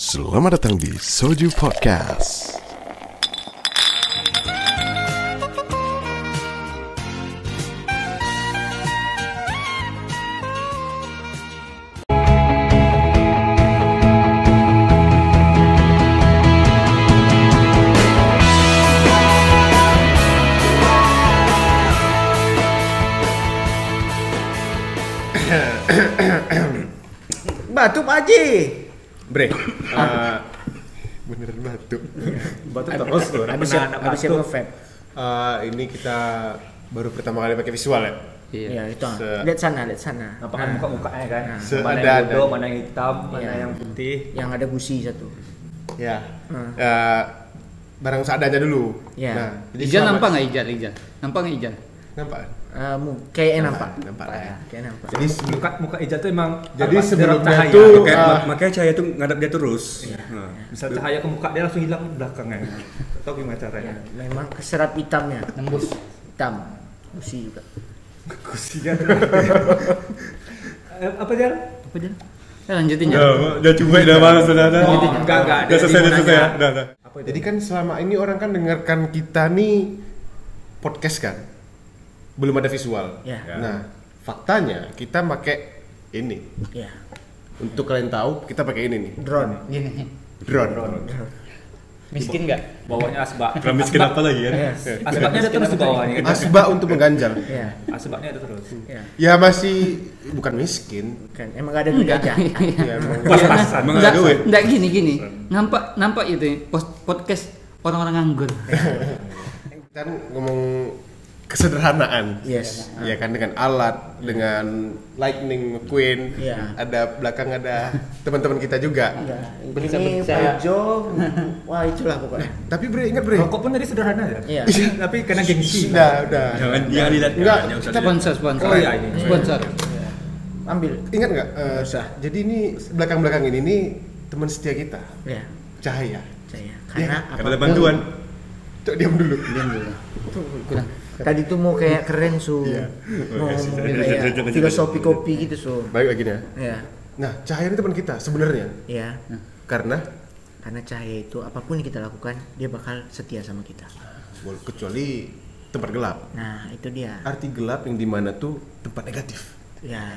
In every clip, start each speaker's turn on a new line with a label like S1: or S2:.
S1: Selamat datang di Soju Podcast.
S2: Batuk Pak Haji.
S3: Bre, eh, beneran batuk.
S4: Batuk terus loh.
S2: Siap, habis nge-vape.
S3: Eh, ini kita baru pertama kali pakai visual ya.
S2: Iya, itu.
S4: Se-
S2: Lihat sana, lihat sana.
S4: Nampak kan muka-mukanya kan.
S3: Se-
S4: mana
S3: ada-
S4: yang bodoh,
S3: ada.
S4: mana yang hitam, mana
S2: Iya.
S4: yang putih.
S2: Yang ada gusi satu.
S3: Ya.
S2: Hmm.
S3: Eh, barang seadanya dulu.
S2: Ya.
S3: Nah, jadi
S5: Ijal
S3: selama-
S5: nampak nggak Ijal? Ijal nampak nggak Ijal?
S3: Nampak.
S2: Eh, mu- kayaknya nampak.
S3: Nampak ya.
S2: Kayak nampak.
S4: Jadi muka muka Ijal tuh emang
S3: Jadi sebelumnya
S4: derap cahaya.
S3: tuh,
S4: Kayak-
S3: ah,
S6: makanya cahaya tuh ngadap dia terus. Nah.
S4: misal cahaya ke muka dia langsung hilang belakangnya. Tahu gimana
S2: Ya,
S4: caranya?
S2: memang keserap hitamnya.
S5: Nembus.
S2: Hitam. Gusi juga.
S4: Kusian. Eh, apa dia?
S5: Apa Jal? Ya, lanjutin ya.
S6: Udah cuek dah malas sudah dah.
S4: Oh, enggak enggak.
S6: Udah selesai, udah selesai. Udah, udah.
S4: Itu?
S3: Jadi kan selama ini orang kan dengarkan kita nih podcast kan. Belum ada visual.
S2: Ya.
S3: Nah, faktanya kita pakai ini.
S2: Ya.
S3: Untuk kalian tahu, kita pakai ini nih.
S2: Drone.
S5: Gini.
S3: Drone.
S5: Miskin nggak?
S4: bawahnya asbak.
S6: Kurang miskin apa lagi kan?
S2: Ya.
S4: Asbaknya ada terus di bawahnya kan.
S3: Asbak untuk mengganjal.
S2: Ya.
S4: Asbaknya ada terus.
S2: Ya.
S3: Ya masih bukan miskin.
S2: Kan emang gak ada duit aja.
S3: Ya, emang
S6: Pas-pasan. Emang ada duit.
S5: nggak gini gini. Nampak nampak itu ya, podcast orang-orang nganggur.
S3: kan ngomong kesederhanaan.
S2: Yes.
S3: Ya kan dengan alat, dengan Lightning McQueen,
S2: Iya.
S3: ada belakang ada teman-teman kita juga.
S2: Ya,
S5: Bisa
S2: ini
S5: percaya.
S2: Pak Jo. Wah, itulah pokoknya.
S3: Tapi Bre, ingat Bre.
S4: Rokok pun tadi sederhana ya.
S2: Iya.
S4: Tapi karena gengsi.
S3: Udah, udah.
S6: Jangan jangan dilihat.
S3: Enggak,
S6: usah
S3: kita.
S5: Sponsor sponsor.
S4: Oh, iya, ini.
S5: Sponsor.
S2: Ambil.
S3: Ingat nggak? eh, jadi ini belakang-belakang ini nih teman setia kita,
S2: Ya.
S3: Cahaya.
S2: Saya. Karena
S6: Karena ada
S2: apa?
S6: bantuan.
S3: Cok diam dulu.
S5: Kurang.
S2: Tadi tuh mau kayak keren su,
S3: Iya.
S2: mau kayak filosofi kopi gitu su.
S3: Baik lagi nih ya.
S2: Ya,
S3: Nah, Cahaya ini teman kita sebenarnya.
S2: ya.
S3: Karena
S2: Karena cahaya itu apa pun yang kita lakukan, dia bakal setia sama kita.
S3: kecuali tempat gelap.
S2: Nah, itu dia.
S3: Arti gelap yang di mana tuh tempat negatif.
S2: Ya.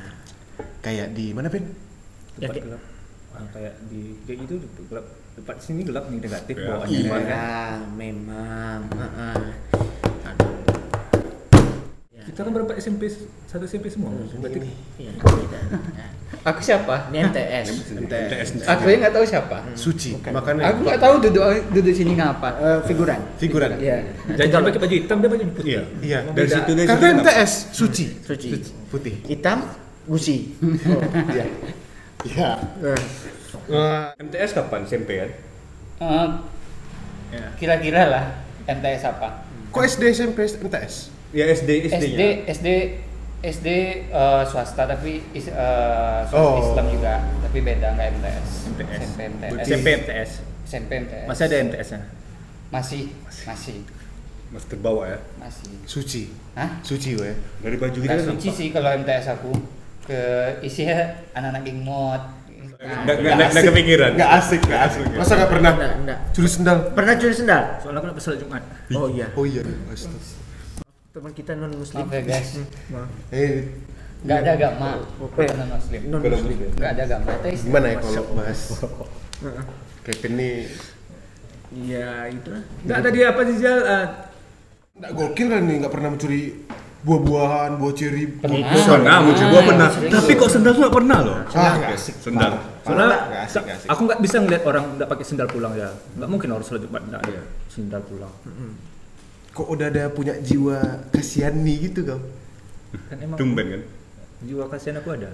S3: Kayak di mana Ben?
S2: Ya,
S4: Tempat
S2: kayak-
S4: gelap. Ah, kayak di kayak gitu gelap. Tempat sini gelap nih negatif
S6: Ya.
S3: Iya.
S2: Ya, memang. Heeh. Aduh.
S4: Kita kan berapa SMP satu SMP semua. Berarti
S3: Ini.
S2: Ya. Ya.
S5: Aku siapa?
S2: Ini MTS.
S3: MTS.
S5: Aku yang nggak tahu siapa.
S3: Suci. Makanya
S5: Aku nggak tahu duduk duduk sini ngapa.
S2: Eh, figuran.
S3: figuran.
S2: Iya.
S4: Jadi dia pakai baju hitam dia pakai baju putih.
S6: Iya.
S3: Iya.
S6: Dari situ dari
S3: Karena MTS suci.
S2: Suci.
S3: Putih.
S2: Hitam, gusi. Oh,
S3: Iya. Iya.
S2: eh.
S6: MTS kapan SMP kan?
S5: Eh,
S4: Ya.
S5: Kira-kira lah MTS apa?
S3: Kok SD SMP MTS?
S6: Ya SD
S5: SD
S6: SD-nya.
S5: SD SD eh, swasta tapi is, eh, swasta
S3: Oh.
S5: Islam juga tapi beda nggak MTS.
S4: MTS.
S5: SMP MTS.
S4: SMP MTS.
S5: SMP MTS.
S4: Masih ada MTS-nya.
S5: Masih masih
S6: Masih terbawa ya.
S5: masih.
S3: Suci.
S5: Hah?
S3: Suci we.
S6: Dari baju
S5: Nggak
S6: kita
S5: suci sih kalau MTS aku ke isinya anak-anak geng mod.
S6: Enggak enggak enggak kepikiran.
S3: Nggak asik, nggak asik. Masa nggak pernah
S2: Enggak, enggak.
S3: curi sendal?
S2: Pernah curi sendal?
S4: Soalnya aku nak salat Jumat.
S2: Oh iya.
S3: Oh iya. Astaga.
S2: Teman kita non muslim.
S5: Maaf ya guys.
S2: Maaf.
S3: Eh,
S5: Nggak ada agama.
S2: Oke.
S5: Bukan muslim.
S2: Non muslim.
S5: Nggak ada agama. Ateis.
S3: gimana ya kalau bahas Kevin nih
S2: Iya, itulah.
S4: Enggak ada dia apa sih Jal? Ah,
S3: nggak gokil kan nih, nggak pernah mencuri buah-buahan, buah ceri.
S5: Pernah.
S6: Pernah muncul gua pernah.
S5: sering.
S6: Tapi kok sendal tuh nggak pernah loh.
S3: Ah, nggak asik.
S6: Sendal.
S4: Soalnya
S3: Nggak nggak
S4: aku nggak bisa ngeliat orang nggak pakai sendal pulang ya. Nggak mungkin orang salat Jumat nggak ada sendal pulang.
S3: Kok udah ada punya jiwa kasihani gitu kau?
S4: Kan emang
S6: Tumben kan?
S4: jiwa kasihan aku ada.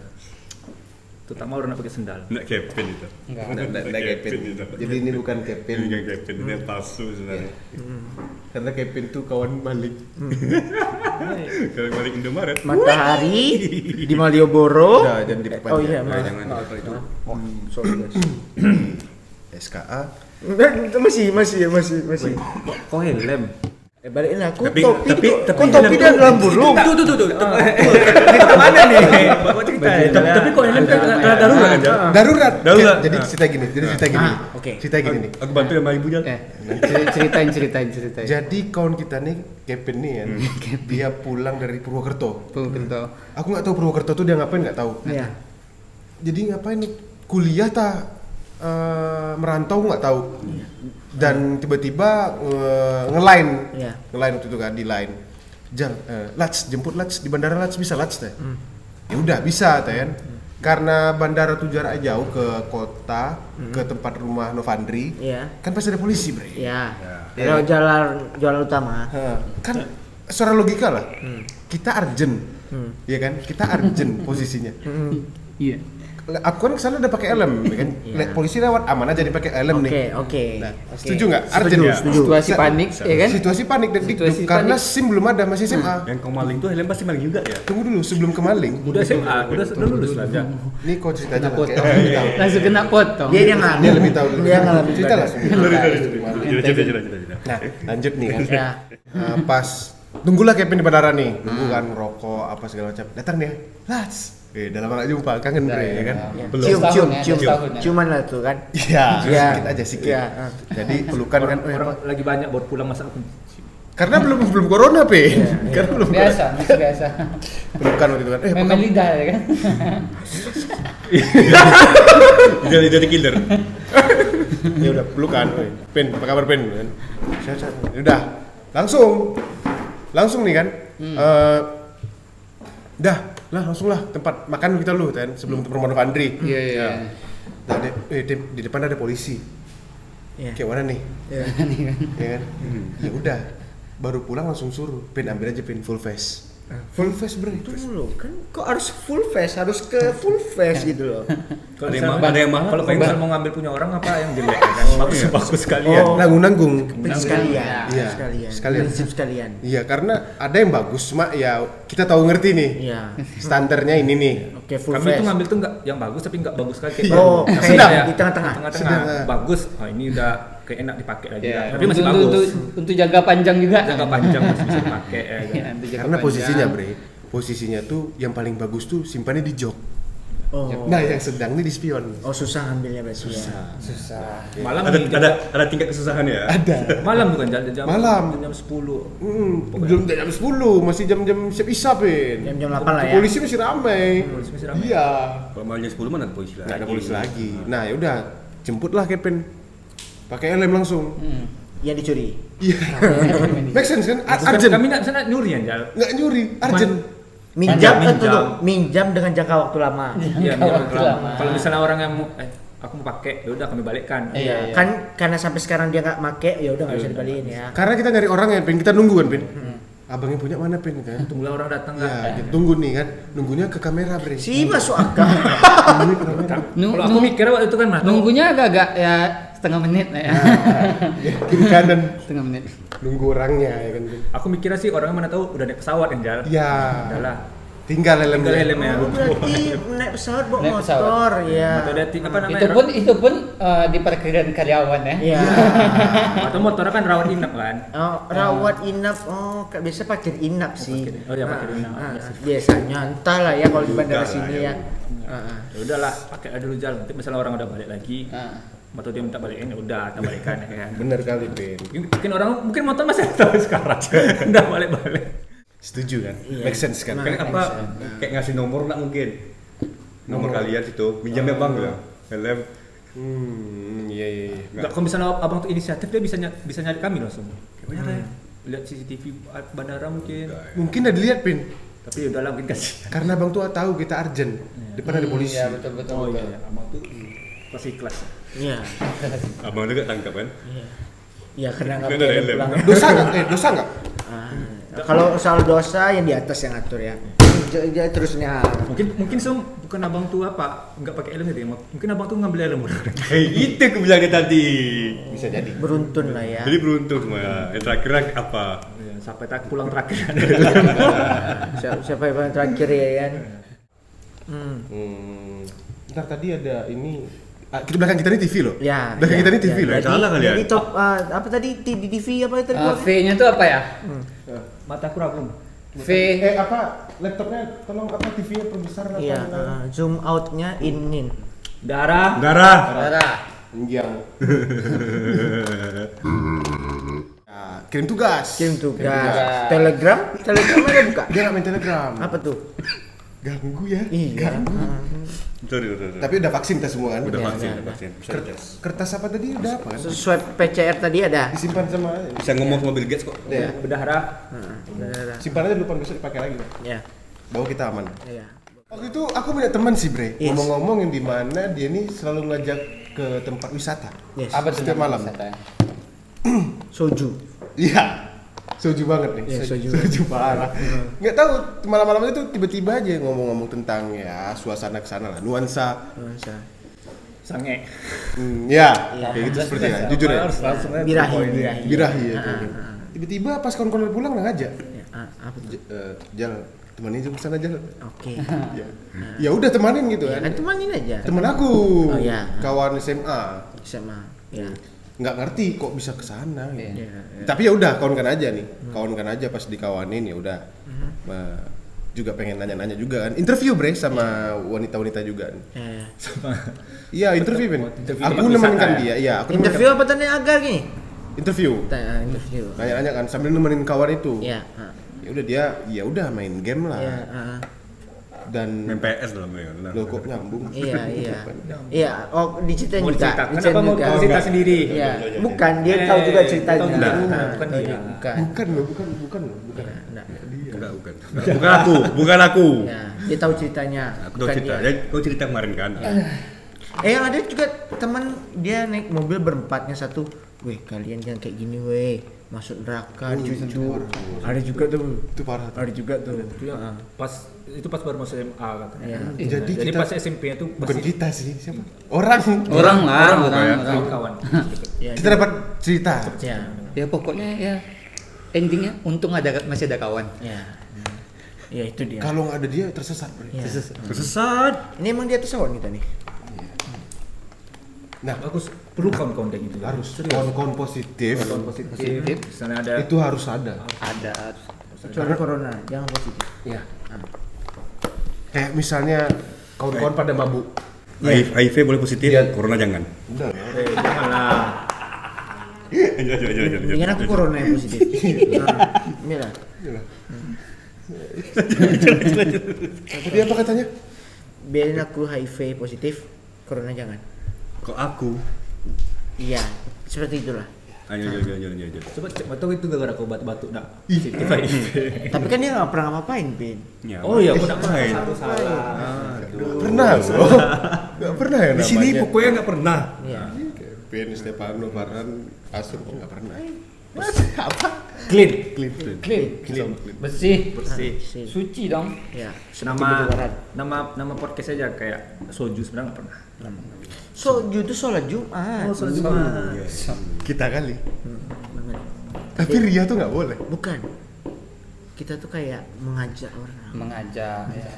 S4: Terutama orang nak pakai sendal.
S6: Enggak Kevin itu.
S5: Enggak.
S3: Nggak, nggak, nggak
S6: itu.
S3: Jadi ini bukan Kevin.
S6: Ini bukan Kevin, ini palsu sebenarnya.
S3: Karena Kevin tuh kawan balik.
S6: Kalau balik Indomaret.
S2: Matahari di Malioboro.
S3: Udah, jangan diperpanjang.
S2: Oh iya, maaf.
S3: jangan
S2: maaf.
S3: diperpanjang.
S2: Oh, sorry guys.
S3: SKA.
S2: Masih, masih, masih, masih.
S4: Kok helm?
S2: Eh balikin lah. Kok
S6: Tapi-
S2: topi
S6: tapi- tapi
S2: kok topi dia
S6: tuh-
S2: dalam burung?
S4: Tuh tuh tuh tuh. Kita mana nih? Bawa cerita. ya. Tapi kok helm kan darurat? Jal?
S3: Darurat.
S6: Darurat.
S3: Jadi cerita gini, jadi cerita gini.
S2: Ah, oke.
S3: Cerita gini nih.
S6: Aku bantu sama ibu Jal.
S5: Eh, cer- ceritain ceritain ceritain.
S3: Jadi kawan kita nih, Kevin nih kan,
S2: Hmm.
S3: dia pulang dari Purwokerto.
S5: Purwokerto.
S3: Aku nggak tahu Purwokerto tuh dia ngapain nggak tahu.
S2: Iya.
S3: Jadi ngapain nih? Kuliah tak eh, merantau nggak tahu. Dan tiba-tiba eh, nge-line,
S2: Iya.
S3: nge-line waktu itu kan di line. Jal, eh, Lats, jemput Lats di bandara Lats bisa Lats teh. Ya udah bisa teh kan. Karena bandara tuh jarak jauh ke kota, ke tempat rumah Novandri.
S2: Iya.
S3: Kan pasti ada polisi, Bre.
S2: Iya. Kalau jalan jalan utama.
S3: Hah, kan secara logika lah kita urgent ya kan kita urgent posisinya
S5: Iya.
S3: Le- aku kan ke sana udah pakai helm ya kan. Le- polisi lewat aman aja dipakai helm
S2: Oke,
S3: nih
S2: oke.
S3: Nah,
S2: Oke.
S3: setuju nggak
S2: Setuju,
S3: urgent ya
S2: setuju.
S5: Situasi panik, ya kan?
S3: situasi panik dan
S5: Situasi
S3: karena
S5: panik.
S3: sim belum ada masih SMA
S6: Yang kau maling tuh helm pasti maling juga ya.
S3: tunggu dulu sebelum ke maling
S4: Udah SMA, udah udah lulus lah Jal.
S3: ini kau cerita aja
S5: Langsung kena potong.
S2: Dia ngalamin.
S3: dia lebih tahu
S2: Dia ngalamin.
S3: cerita lah
S6: Cerita cerita cerita cerita.
S3: nah lanjut nih kan
S2: Ya.
S3: Nah, pas tunggulah Kevin di bandara nih nunggu kan rokok apa segala macam datang dia Lats eh dalam gak jumpa kangen bre ya kan
S2: Ya.
S6: Belum.
S2: Cium,
S5: Setahun
S2: cium,
S5: ya,
S2: cium,
S5: setahun ya.
S2: Ciuman lah tuh kan.
S3: Iya,
S2: Iya.
S3: sedikit aja sedikit.
S2: Ah.
S3: Jadi pelukan kan
S4: Orang, orang lagi banyak baru pulang masa aku.
S3: karena belum belum corona pe. Karena belum
S5: Biasa, masih biasa.
S3: pelukan waktu itu kan. Eh,
S5: Memang lidah ya kan.
S6: Jadi jadi killer.
S3: ya udah pelukan. Pin, apa kabar Pin? Kan. Ya Udah, langsung. Langsung nih kan. Eh dah, lah langsung lah tempat makan kita lu kan sebelum ke rumah Andri.
S5: Iya iya.
S3: Nah, di, eh, di, di depan ada polisi.
S2: Iya.
S3: Kayak mana nih?
S2: Iya.
S3: Ya kan? Ya udah. Baru pulang langsung suruh, Pin ambil aja Pin full face. Full face bro.
S2: Tunggu lo, kan kok harus full face, harus ke full face gitu loh.
S4: Kalau
S6: Ada yang
S4: misal-
S6: mahal, ada yang mahal,
S4: Kalau
S6: mahal?
S4: mau ngambil punya orang apa yang jelek kan? Bagus bagus sekalian.
S2: Oh.
S3: Nanggung-nanggung.
S2: Prinsip sekalian,
S3: Iya,
S2: sekalian,
S3: sekalian.
S2: prinsip sekalian.
S3: Iya, karena ada yang bagus, cuma ya kita tahu ngerti nih.
S2: Iya.
S3: Standarnya ini nih.
S2: Oke, full
S4: Kami
S2: face.
S4: tuh ngambil tuh nggak yang bagus tapi nggak bagus sekali kayak
S2: Oh,
S4: yang
S2: sedang, di tengah-tengah.
S4: tengah-tengah
S3: Sedang.
S4: bagus. Oh ini udah kayak enak dipakai lagi.
S5: Iya.
S4: kan. Tapi masih
S5: Untuk-
S4: bagus.
S5: Untuk, untuk jangka panjang juga.
S4: Jangka panjang masih bisa dipakai ya. kan.
S5: Iya,
S3: Karena
S5: panjang.
S3: posisinya, Bre, posisinya tuh yang paling bagus tuh simpannya di jok.
S2: Oh.
S3: Nah, yang sedang nih di spion.
S2: Oh, susah ngambilnya berarti ya.
S5: susah.
S4: Malam
S6: Ada
S4: nih,
S6: ada ada tingkat kesusahannya ya.
S3: Ada.
S4: malam bukan jam jam
S3: Malam.
S4: jam 10.
S3: Hmm, belum jam 10, masih jam-jam siap isya, Pin.
S2: Jam-jam 8 lah ya.
S3: Polisi masih ramai.
S4: Polisi masih ramai.
S3: Iya.
S6: Kalau malamnya 10 mana ada polisi lagi.
S3: Nggak ada polisi lagi. Nah, ya udah, jemputlah Kevin. Pakai helm langsung.
S5: Hmm.
S2: Yang dicuri.
S3: Iya. Make sense kan? Ar-
S4: Bukan,
S3: Urgent.
S4: Kami nggak sana nyuri ya, Jal.
S3: Nggak nyuri, urgent.
S2: Minjam,
S4: Minjam.
S2: eh, tunggu. minjam dengan jangka waktu lama.
S4: Iya,
S5: Jangka
S4: iya,
S5: waktu
S4: kalau-
S5: lama.
S4: Kalau misalnya orang yang mau eh aku mau pakai, ya udah kami balikkan.
S5: Iya, iya.
S2: Kan karena sampai sekarang dia nggak make, ya udah nggak bisa dibalikin ya.
S3: Karena kita nyari orang ya, Pin. Kita nunggu kan, Pin. Abangnya punya mana, Pin? Kan?
S4: Tunggulah orang datang
S3: Ya,
S4: kan.
S3: tunggu nih kan. Nunggunya ke kamera, Bre.
S2: Si masuk akal.
S4: Kalau aku mikir waktu itu kan Mas,
S5: Nunggunya agak-agak ya setengah menit lah ya.
S3: Ya, kiri kanan
S5: setengah menit.
S3: nunggu orangnya ya kan.
S4: Aku mikirnya sih orang mana tahu udah naik pesawat kan, Jal.
S3: Ya.
S4: Udahlah.
S3: Tinggal helm.
S4: Tinggal helmnya.
S2: Oh, berarti naik pesawat bawa
S5: Naik pesawat.
S2: motor ya.
S4: Atau ada apa namanya?
S5: Itu pun itu pun eh, di parkiran karyawan ya.
S2: Iya.
S4: atau motornya kan rawat inap kan.
S2: Oh, rawat inap. Oh, kayak biasa parkir inap sih.
S4: parkir- oh iya, parkir
S2: Ah,
S4: inap.
S2: ah, biasanya entahlah ya kalau di bandara sini
S6: ya.
S2: ya. Ah, ah.
S4: Ya udahlah, pakai dulu Jal. Nanti misalnya orang udah balik lagi,
S5: Ah.
S4: Atau dia minta balikin ya udah, kita balikan ya.
S3: Bener kali, Pin.
S4: Mungkin, orang mungkin motor masih tahu sekarang. Udah balik-balik.
S3: Setuju kan?
S2: Iya.
S3: Make sense kan?
S2: Nah.
S6: Kan apa kayak ngasih nomor nggak mungkin. Nomor kalian situ, minjamnya Bang ya. Helm.
S3: Hmm, iya iya iya.
S4: Enggak, kalau misalnya abang tuh inisiatif dia bisa ny- bisa nyari kami langsung. Kayak mana ya? Lihat CCTV bandara mungkin.
S3: Mungkin ada dilihat, Pin.
S4: Tapi ya udahlah mungkin kasih.
S3: Karena Bang Tua tahu kita urgent. Depan ada polisi.
S5: Iya betul betul.
S4: Oh
S5: betul.
S4: iya, iya. abang tuh pasti kelas.
S2: Iya.
S6: Abang juga tangkap kan?
S2: Iya. Iya, karena nggak
S6: Kan
S2: helm. pulang.
S3: Dosa nggak? Eh, dosa nggak?
S2: Ah, Kalau soal dosa yang di atas yang ngatur ya. J- j- terusnya.
S4: Mungkin mungkin sem bukan abang tuh apa nggak pakai helm gitu ya. Mungkin abang tuh ngambil helm.
S6: Hei, itu aku bilang dia tadi.
S3: Bisa jadi.
S2: Beruntun lah ya.
S6: Jadi beruntung semua. Yang terakhir apa?
S4: Ya, sampai tak pulang terakhir.
S2: Siapa, siapa yang paling terakhir ya kan? Hmm.
S3: Hmm. Ntar tadi ada ini Ah, kita belakang kita ini TV loh.
S2: Ya.
S3: Belakang
S2: ya,
S3: kita ini TV
S2: ya.
S3: loh.
S2: Jadi,
S6: Salah kalian.
S2: jadi top ah, apa tadi di di TV apa tadi?
S5: Eh, V-nya tuh apa ya?
S4: Mata kurang
S5: V
S3: Eh apa laptopnya tolong apa TV-nya perbesar apa?
S2: Iya, ah, zoom outnya in in.
S4: darah
S6: Darah.
S5: darah.
S3: Ya, kirim tugas.
S2: Kirim tugas.
S5: tugas.
S2: Telegram? Telegram ada buka?
S3: Dia nggak main telegram.
S2: Apa tuh?
S3: Ganggu ya.
S2: Iya. Ah,
S6: Sorry, sorry, sorry.
S3: Tapi udah vaksin kita semua kan?
S6: Udah
S2: Iya,
S6: vaksin,
S2: iya,
S6: udah vaksin. Bisa
S3: Ker-
S6: dites.
S3: kertas apa tadi udah apa kan?
S2: Swab PCR tadi ada.
S3: Disimpan sama
S6: Bisa ngomong sama Bill Gates kok.
S3: ya.
S2: Ah, udah ada.
S3: Simpan aja dulu besok dipakai lagi. Pak.
S2: Ya.
S3: Bahwa kita aman.
S2: Iya.
S3: Waktu itu aku punya teman sih Bre,
S2: Yes.
S3: ngomong-ngomong yang di mana dia nih selalu ngajak ke tempat wisata.
S2: Yes.
S5: Apa tuh
S3: Setiap malam.
S2: Soju.
S3: Iya. Soju banget nih.
S2: Iya, soju.
S3: soju parah. Nggak tahu malam-malam itu tiba-tiba aja ngomong-ngomong tentang ya suasana ke sana lah, nuansa.
S2: Nuansa.
S4: sange
S3: Hmm, ya,
S2: Iya.
S3: kayak gitu seperti ya. Jujur ya.
S4: aja
S2: Birahi, birahi.
S3: Birahi ya.
S2: Ah, ah,
S3: gitu.
S2: ah.
S3: Tiba-tiba pas kawan-kawan pulang nggak ngajak.
S2: Ya, apa tuh?
S3: Eh, Jal, temenin jemput sana Jal.
S2: Oke.
S3: Ya. ya udah temanin gitu
S2: Ya,
S3: kan.
S2: temanin aja.
S3: Temen aku,
S2: Oh, iya.
S3: kawan SMA.
S2: Sama. Ya.
S3: Nggak ngerti kok bisa ke sana gitu.
S5: Iya.
S2: Ya.
S3: Tapi ya udah kawankan aja nih. Kawankan aja pas dikawanin ya udah.
S2: Hmm.
S3: Ma- juga pengen nanya-nanya juga kan. Interview bre sama wanita-wanita juga.
S2: Ya.
S3: Iya, interview Ben.
S4: Interview
S3: Aku
S4: tempat
S3: nemenin
S4: ya?
S3: dia. Iya, aku
S2: Interview apa tadi agar gini?
S3: nemenin- interview.
S2: Tanya interview.
S3: Nanya-nanya kan sambil nemenin kawan itu.
S2: Ya. ah.
S3: Ya udah dia ya udah main game lah.
S2: Ya. ah.
S3: Dan
S6: Main PS dalam ya. Nah.
S3: lo kok nyambung.
S2: Iya, iya. Iya, oh juga.
S4: diceritakan
S2: diceritain
S4: apa mau
S2: juga.
S4: mau cerita sendiri
S2: Iya, bukan dia tahu juga ceritanya.
S4: tahu juga.
S2: Ah,
S4: Bukan dia.
S2: Bukan.
S3: Bukan loh, bukan, bukan loh, bukan.
S2: Iya, enggak.
S6: Enggak, bukan. Bukan aku, bukan aku.
S2: Ya, dia tahu ceritanya.
S6: Aku tahu
S2: bukan
S6: cerita.
S2: dia.
S6: Kau cerita kemarin kan.
S2: Eh yang ada juga teman dia naik mobil berempatnya satu. Weh kalian jangan kayak gini weh. Masuk neraka cucu. Ada juga tuh.
S3: Itu parah. tuh.
S2: Ada juga tuh.
S4: itu yang pas itu pas baru masuk SMA katanya
S2: Iya.
S3: Jadi,
S4: jadi
S3: kita
S4: pas SMP itu
S3: bukan kita sih, siapa? Orang.
S5: Orang lah, orang,
S6: ya?
S5: orang.
S4: kawan
S2: Ya,
S3: Kita dapat cerita.
S2: ya.
S5: Ya pokoknya ya endingnya untung ada masih ada kawan.
S2: Ya. Ya itu dia.
S3: Kalau nggak ada dia tersesat.
S2: Ya.
S6: Tersesat.
S2: Ini emang di atas awan kita nih.
S3: Nah,
S4: bagus perlu kawan-kawan kayak gitu
S3: harus kawan-kawan positif.
S4: kawan positif sana ada
S3: Itu harus ada.
S5: Ada.
S2: Kecuali corona, jangan positif.
S3: Ya. Kayak misalnya kawan-kawan pada mabuk.
S6: HIV, HIV boleh positif, corona jangan.
S3: Udah.
S4: eh, janganlah
S6: Jangan, jangan,
S2: Ingat aku corona yang positif. Nah, lah.
S3: Tadi apa katanya?
S2: Biarin aku HIV positif, corona jangan.
S6: Kok aku?
S2: Iya, seperti itulah.
S6: Ayo, ayo, ayo, ayo, ayo, ayo.
S4: coba cek betul itu gara-gara kau batuk-batuk nak positif HIV
S2: Tapi kan dia nggak pernah ngapain, Pin.
S6: Ya,
S4: oh iya aku nak
S6: main.
S4: satu salah
S3: Pernah loh. Nggak pernah ya
S6: Di sini pokoknya nggak pernah.
S2: Iya.
S3: Ben, Stefano, Farhan, Asur kok nggak pernah.
S4: clean
S3: Clean.
S5: Clean.
S3: Clean.
S5: Bersih.
S4: bersih
S2: Sih.
S5: Suci dong.
S2: Ya,
S4: nama nama nama podcast aja kayak soju sebenarnya nggak pernah
S2: Soju itu sholat Jumat.
S4: oh sholat jumat
S3: Kita kali.
S2: Banget.
S3: Tapi Ria tuh nggak boleh.
S2: Bukan. Kita tuh kayak mengajak orang.
S5: Mengajak ya.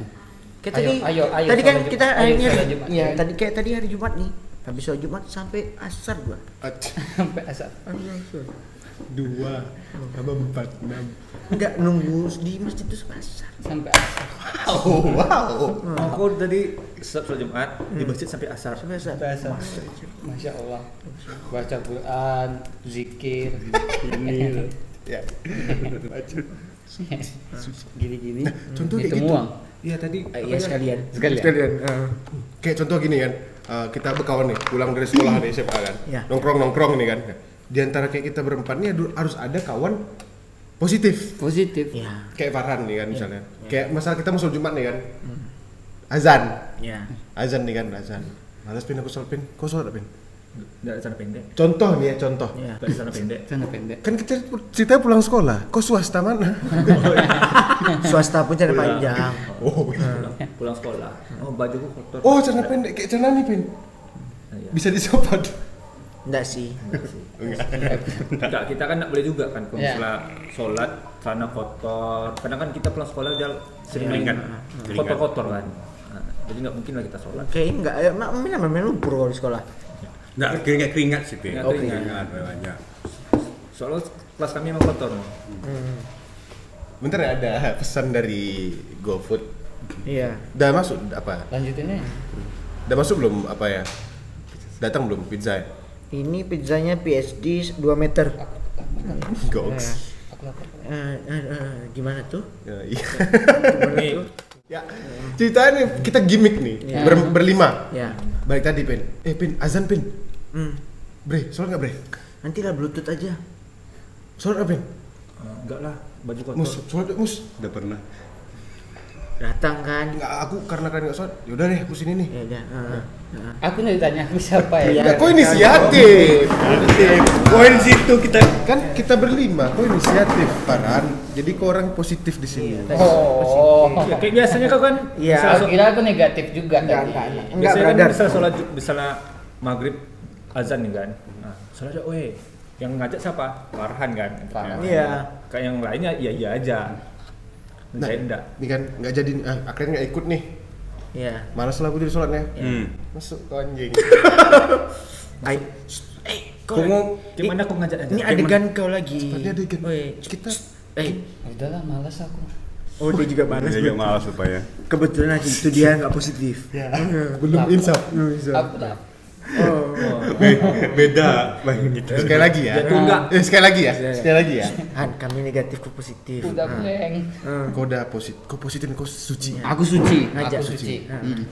S2: Kayak
S5: Ayo,
S2: tadi,
S5: ayo, ayo,
S2: tadi kan kita
S5: Ayo,
S2: akhirnya, ya tadi kayak tadi hari Jumat nih. Habis sholat Jumat sampai asar gua.
S5: Sampai asal.
S3: Dua, tambah empat, enam.
S2: Enggak nunggu di masjid itu sampai asar.
S5: Sampai asal.
S3: Oh, wow.
S4: aku tadi sholat sholat jumat di masjid sampai asar
S2: Sampai asar.
S5: Sampai asal. Masya Allah. Baca Quran, zikir, ini.
S3: Ya.
S5: Gini-gini.
S3: contoh kayak
S5: Itu
S3: gitu.
S4: iya tadi
S2: Eh, Iya sekalian.
S5: Sekalian.
S2: eh.
S3: Kayak contoh gini kan, eh, kita berkawan nih, pulang dari sekolah nih SMA kan,
S2: Ya.
S3: nongkrong nongkrong nih kan. Di antara kayak kita berempat nih adu- harus ada kawan positif.
S5: Positif.
S2: Ya.
S3: Kayak Farhan nih kan misalnya. Kayak masalah kita mau sholat Jumat nih kan. Azan.
S2: Ya.
S3: Azan nih kan, azan. Malas pin aku sholat pin. Kau sholat pin?
S4: nggak ada celana pendek
S3: Contoh nih ya, contoh.
S2: Ya.
S4: nggak ada celana pendek
S5: Sana pendek.
S3: Kan kita cerita pulang sekolah. Kok swasta mana?
S2: Swasta pun cara panjang.
S3: Oh,
S4: pulang, pulang sekolah oh bajuku kotor
S3: oh celana pendek kayak celana nih pin.
S4: Iya.
S3: Bisa disopot.
S2: Enggak sih.
S4: Enggak, kita kan nggak boleh juga kan kalau
S5: Ya.
S4: misalnya sholat celana kotor. Kadang kan kita pulang sekolah dia sering main
S6: Keringat. Keringat.
S4: kotor-kotor kan. Nah, Jadi nggak mungkin lah kita sholat.
S2: Kayaknya enggak, ya, mak main main lumpur kalau di sekolah.
S6: Nggak keringat keringat sih, Pin.
S4: Keringat,
S6: Oh,
S4: keringat.
S6: keringat banyak.
S4: Soalnya kelas kami emang kotor. Bang.
S3: Bentar ya ada pesan dari GoFood.
S2: Iya.
S3: Udah masuk apa?
S5: Lanjutinnya.
S3: Udah masuk belum apa ya? Datang belum pizza ya?
S2: Ini pizzanya PSD 2 meter.
S3: Goks.
S5: Aku lapar.
S2: Eh, eh, eh, gimana tuh?
S3: Ya, iya. Ya. Ceritanya nih kita gimmick nih.
S2: Iya.
S3: Ber- berlima.
S2: Ya.
S3: Balik tadi, Pin. Eh, Pin, azan, Pin.
S2: Hmm.
S3: Bre, sholat nggak, Bre?
S2: Nanti lah bluetooth aja.
S3: Sholat nggak, Pin?
S4: enggak lah baju kotor.
S3: Mus, sholat Mus?
S6: Udah pernah.
S2: Datang kan.
S3: Nggak, aku karena kan nggak sholat. Yaudah deh, aku sini nih.
S2: Ya heeh, heeh.
S5: Aku nih ditanya aku siapa ya?
S2: Iya.
S3: Ya, kok inisiatif?
S6: Poin situ kita
S3: kan kita berlima, kok inisiatif, Paran. Jadi kau orang positif di sini.
S5: Oh.
S4: Ya, kayak biasanya kau kan
S2: Iya.
S4: bisa
S5: Aku kira aku negatif juga
S2: Enggak,
S5: tadi.
S2: enggak, enggak.
S4: Biasanya kan
S2: brother.
S4: bisa sholat misalnya maghrib azan nih kan. Nah, sholat aja, weh. Yang ngajak siapa? Farhan kan.
S5: Farhan.
S2: Iya.
S4: Kayak yang lainnya iya iya aja.
S3: Nah,
S4: Saya enggak.
S3: Ini kan nggak jadi, ah, akhirnya nggak ikut nih.
S2: Iya.
S3: Malas lah aku jadi sholatnya.
S6: Hmm.
S3: Masuk ke anjing.
S2: Ay. Eh, kau
S6: mau
S4: Gimana kau ngajak aja?
S2: Ini adegan kau lagi.
S3: Tadi adegan.
S2: Woi,
S3: Kita
S2: Eh,
S5: Udahlah malas aku.
S2: oh dia juga panas.
S6: Dia juga malas supaya.
S2: Kebetulan aja itu dia nggak positif.
S3: belum insaf.
S5: Aku lah.
S2: Oh,
S6: Beda bang gitu.
S3: Sekali lagi ya.
S4: Jatuh enggak?
S3: Eh, sekali lagi ya. Sekali lagi ya.
S2: Han, kami negatif ke positif.
S5: Udah
S2: Ah.
S5: blank.
S3: Kau udah positif, kau positif, kau suci.
S5: Aku suci.
S2: Ngajak
S5: Aku suci. Hmm.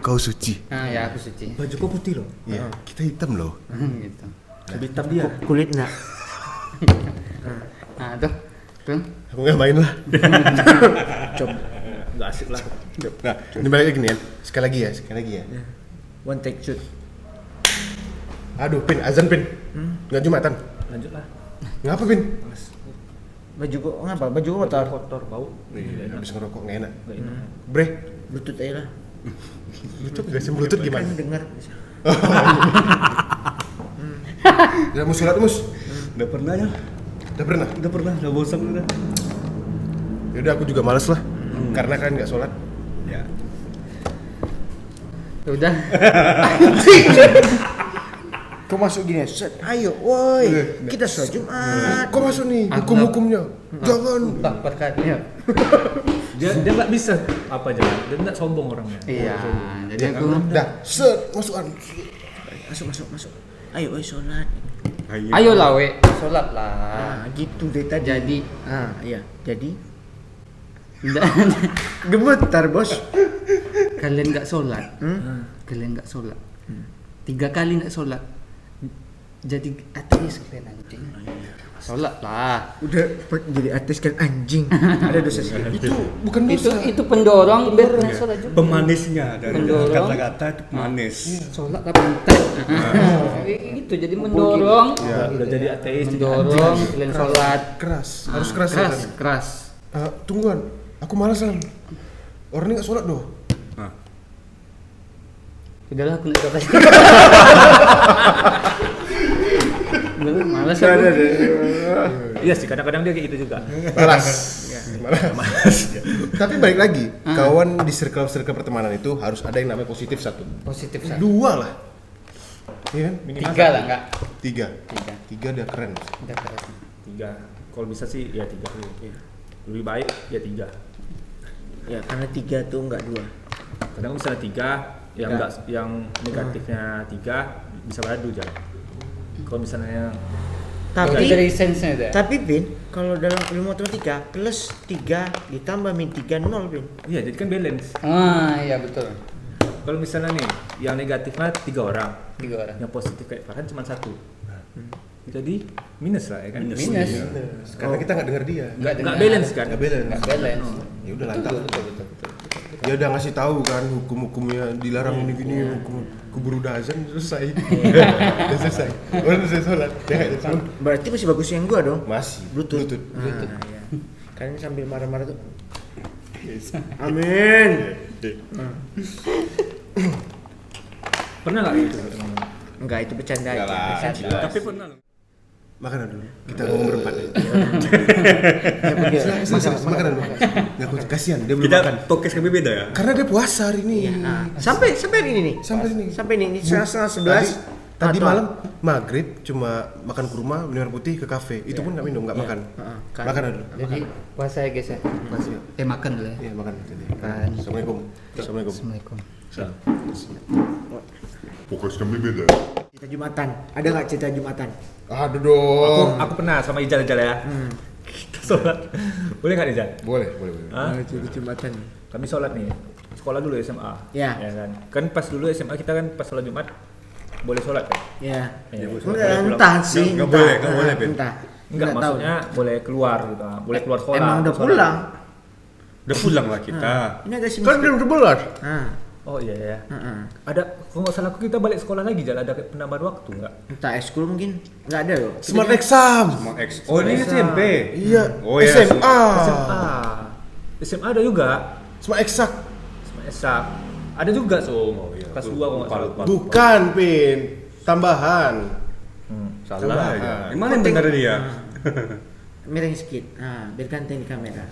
S3: Kau suci.
S5: Ah ya aku suci.
S4: Baju kau putih loh.
S3: Ya, kita hitam loh.
S5: gitu.
S4: Lebih hitam dia.
S2: Kulit enggak?
S5: Nah tuh. Tuh.
S3: Aku nggak main lah.
S2: Coba.
S4: Enggak asik lah.
S3: Nah, ini balik lagi nih ya. Sekali lagi ya, sekali lagi ya.
S2: One take shoot.
S3: Aduh, Pin, azan Pin. Nggak jumatan.
S4: Lanjut lah.
S3: Ngapa Pin?
S2: Baju kok ngapa? Baju kok kotor.
S4: Kotor bau.
S3: Wih, habis ngerokok nggak enak.
S4: Enggak enak.
S3: Bre,
S2: Bluetooth aja lah.
S3: Bluetooth gak sih? Bluetooth gimana?
S2: Kan dengar.
S3: Ya, mus sholat mus.
S6: Udah pernah ya?
S3: Udah pernah?
S6: Udah pernah. Udah bosan udah.
S3: Yaudah aku juga males lah. Karena kan nggak sholat.
S6: Ya.
S5: Ya Udah.
S2: Kau masuk gini, set, ayo, woi, kita sholat Jumat.
S3: Kok masuk nih hukum-hukumnya? Jangan.
S5: Bak berkatnya.
S4: Dia dia enggak bisa apa aja. Dia enggak sombong orangnya.
S5: Iya. Jadi aku.
S3: Dah, set, masukan.
S2: Masuk, masuk, masuk. Ayo, woi, sholat.
S6: Ayo.
S5: Ayolah we, sholat lah.
S2: Ah, gitu deh tadi.
S5: Jadi
S2: Ah, iya. Jadi
S5: Nggak-
S2: gemetar, Bos.
S5: kalian nggak sholat,
S2: Hmm?
S5: kalian nggak sholat, tiga kali nggak sholat, jadi ateis kalian anjing. Sholat lah.
S2: Udah jadi artis kan anjing. Ada dosa sekali.
S3: Itu bukan
S5: Itu
S3: dosa.
S5: itu pendorong biar kalian sholat juga.
S6: Pemanisnya dari
S5: Pendorong.
S6: kata-kata itu pemanis.
S5: Sholat lah penting. Itu jadi mendorong,
S4: Ya, udah jadi ateis
S5: mendorong kalian sholat.
S3: Keras, harus keras.
S5: keras, keras.
S3: Ah, tungguan, aku malas Lan. Orang ini nggak sholat doh.
S6: Nah,
S5: Udahlah aku nggak sholat. Udahlah, malas aku.
S4: Iya sih kadang-kadang dia kayak gitu juga.
S3: Malas. Malas. Tapi balik lagi, kawan di circle-circle pertemanan itu harus ada yang namanya positif satu.
S5: Positif satu.
S3: Dua lah. Iya kan?
S5: Tiga lah enggak?
S3: Tiga.
S5: Tiga.
S3: Tiga udah keren.
S5: Udah keras.
S4: Tiga. Kalau bisa sih ya tiga. Lebih baik ya tiga.
S2: Ya, karena tiga tuh enggak dua.
S4: Kadang misalnya tiga, yang
S2: Tiga.
S4: enggak yang negatifnya tiga bisa beradu jalan. Kalau misalnya
S5: Tapi
S2: Tapi
S5: dari sense-nya deh.
S2: tapi Bin, kalau dalam ilmu matematika plus 3 ditambah min 3 nol Bin.
S4: iya jadi kan balance.
S5: Ah, iya betul.
S4: Kalau misalnya nih yang negatifnya tiga orang,
S5: Tiga orang.
S4: yang positif kayak Farhan cuma satu. Jadi minus lah ya kan.
S5: Minus.
S3: Karena kita nggak dengar dia.
S5: Enggak
S4: Nggak balance kan?
S3: Nggak balance.
S5: Enggak balance.
S3: Ya udah lantar. Dia udah ngasih tahu kan hukum-hukumnya dilarang ini gini hukum kubur udah azan selesai. udah selesai. Udah selesai sholat. Ya nggak jadi sholat.
S2: Berarti masih bagus yang gua dong.
S3: Masih.
S2: Bluetooth.
S3: Bluetooth.
S2: Ah, iya. Kan sambil marah-marah tuh. Amin.
S4: Pernah nggak gitu?
S2: Enggak, itu bercanda aja.
S6: tapi pernah.
S3: Makanan dulu. Kita ngomong berempat.
S2: Iya,
S3: Serius, makanan dulu. Nggak, aku- kasihan dia belum
S6: Kita
S3: makan.
S6: podcast kami beda ya.
S3: Karena dia puasa hari ini.
S2: Nah, sampai sampai ini nih.
S3: Sampai ini.
S2: Sampai ini, ini setengah setengah sebelas.
S3: Tadi, tadi malam maghrib cuma makan kurma, minum air putih ke kafe. Itu pun nggak minum, nggak makan.
S2: Heeh, kan.
S3: Makanan dulu.
S5: Jadi puasa ya guys ya.
S3: Puasa.
S5: Eh makan dulu ya.
S3: Iya makan. Jadi.
S5: Makan.
S3: Assalamualaikum. Assalamualaikum.
S5: Assalamualaikum.
S1: Podcast kami beda.
S2: Cerita Jumatan. Ada nggak cerita Jumatan?
S3: Aduh
S4: Aku,
S3: dong.
S4: aku pernah sama Ijal Ijal ya. Kita sholat. Boleh nggak Ijal?
S3: Boleh, boleh, boleh.
S4: Hah?
S2: Ah, cerita Jumatan.
S4: Kami sholat nih. Sekolah dulu SMA.
S2: Ya.
S4: kan. Kan pas dulu SMA kita kan pas sholat Jumat boleh sholat kan?
S2: Ya.
S4: Ya, boleh
S2: Enggak,
S4: pulang.
S2: entah sih.
S6: Nggak
S2: entah.
S6: boleh, nggak boleh,
S2: Ah,
S6: Ben.
S2: Entah.
S4: Enggak, maksudnya boleh keluar gitu. Boleh keluar sekolah.
S2: Emang udah pulang.
S6: Udah pulang lah kita.
S2: Ini agak sih.
S3: Kan belum sebelas.
S2: Ah,
S4: Oh iya ya.
S2: ah, ah.
S4: Ada kalau nggak salah aku kita balik sekolah lagi jalan ada penambahan waktu enggak?
S2: Entah ekskul mungkin. Enggak ada loh.
S3: Smart exam.
S6: Mau X. Oh ini SMP.
S3: Iya.
S6: Oh, iya,
S3: SMA.
S4: SMA. SMA ada juga.
S3: Smart eksak.
S4: SMA SMA. Ada juga so.
S6: Oh, iya.
S4: Kelas 2 kalau nggak salah.
S6: lupa.
S3: Bukan, Pin. Tambahan.
S4: Hmm.
S6: Salah
S3: Salah.
S6: aja. Gimana yang benar dia?
S2: Miring sedikit. Ah, biar ganteng di kamera.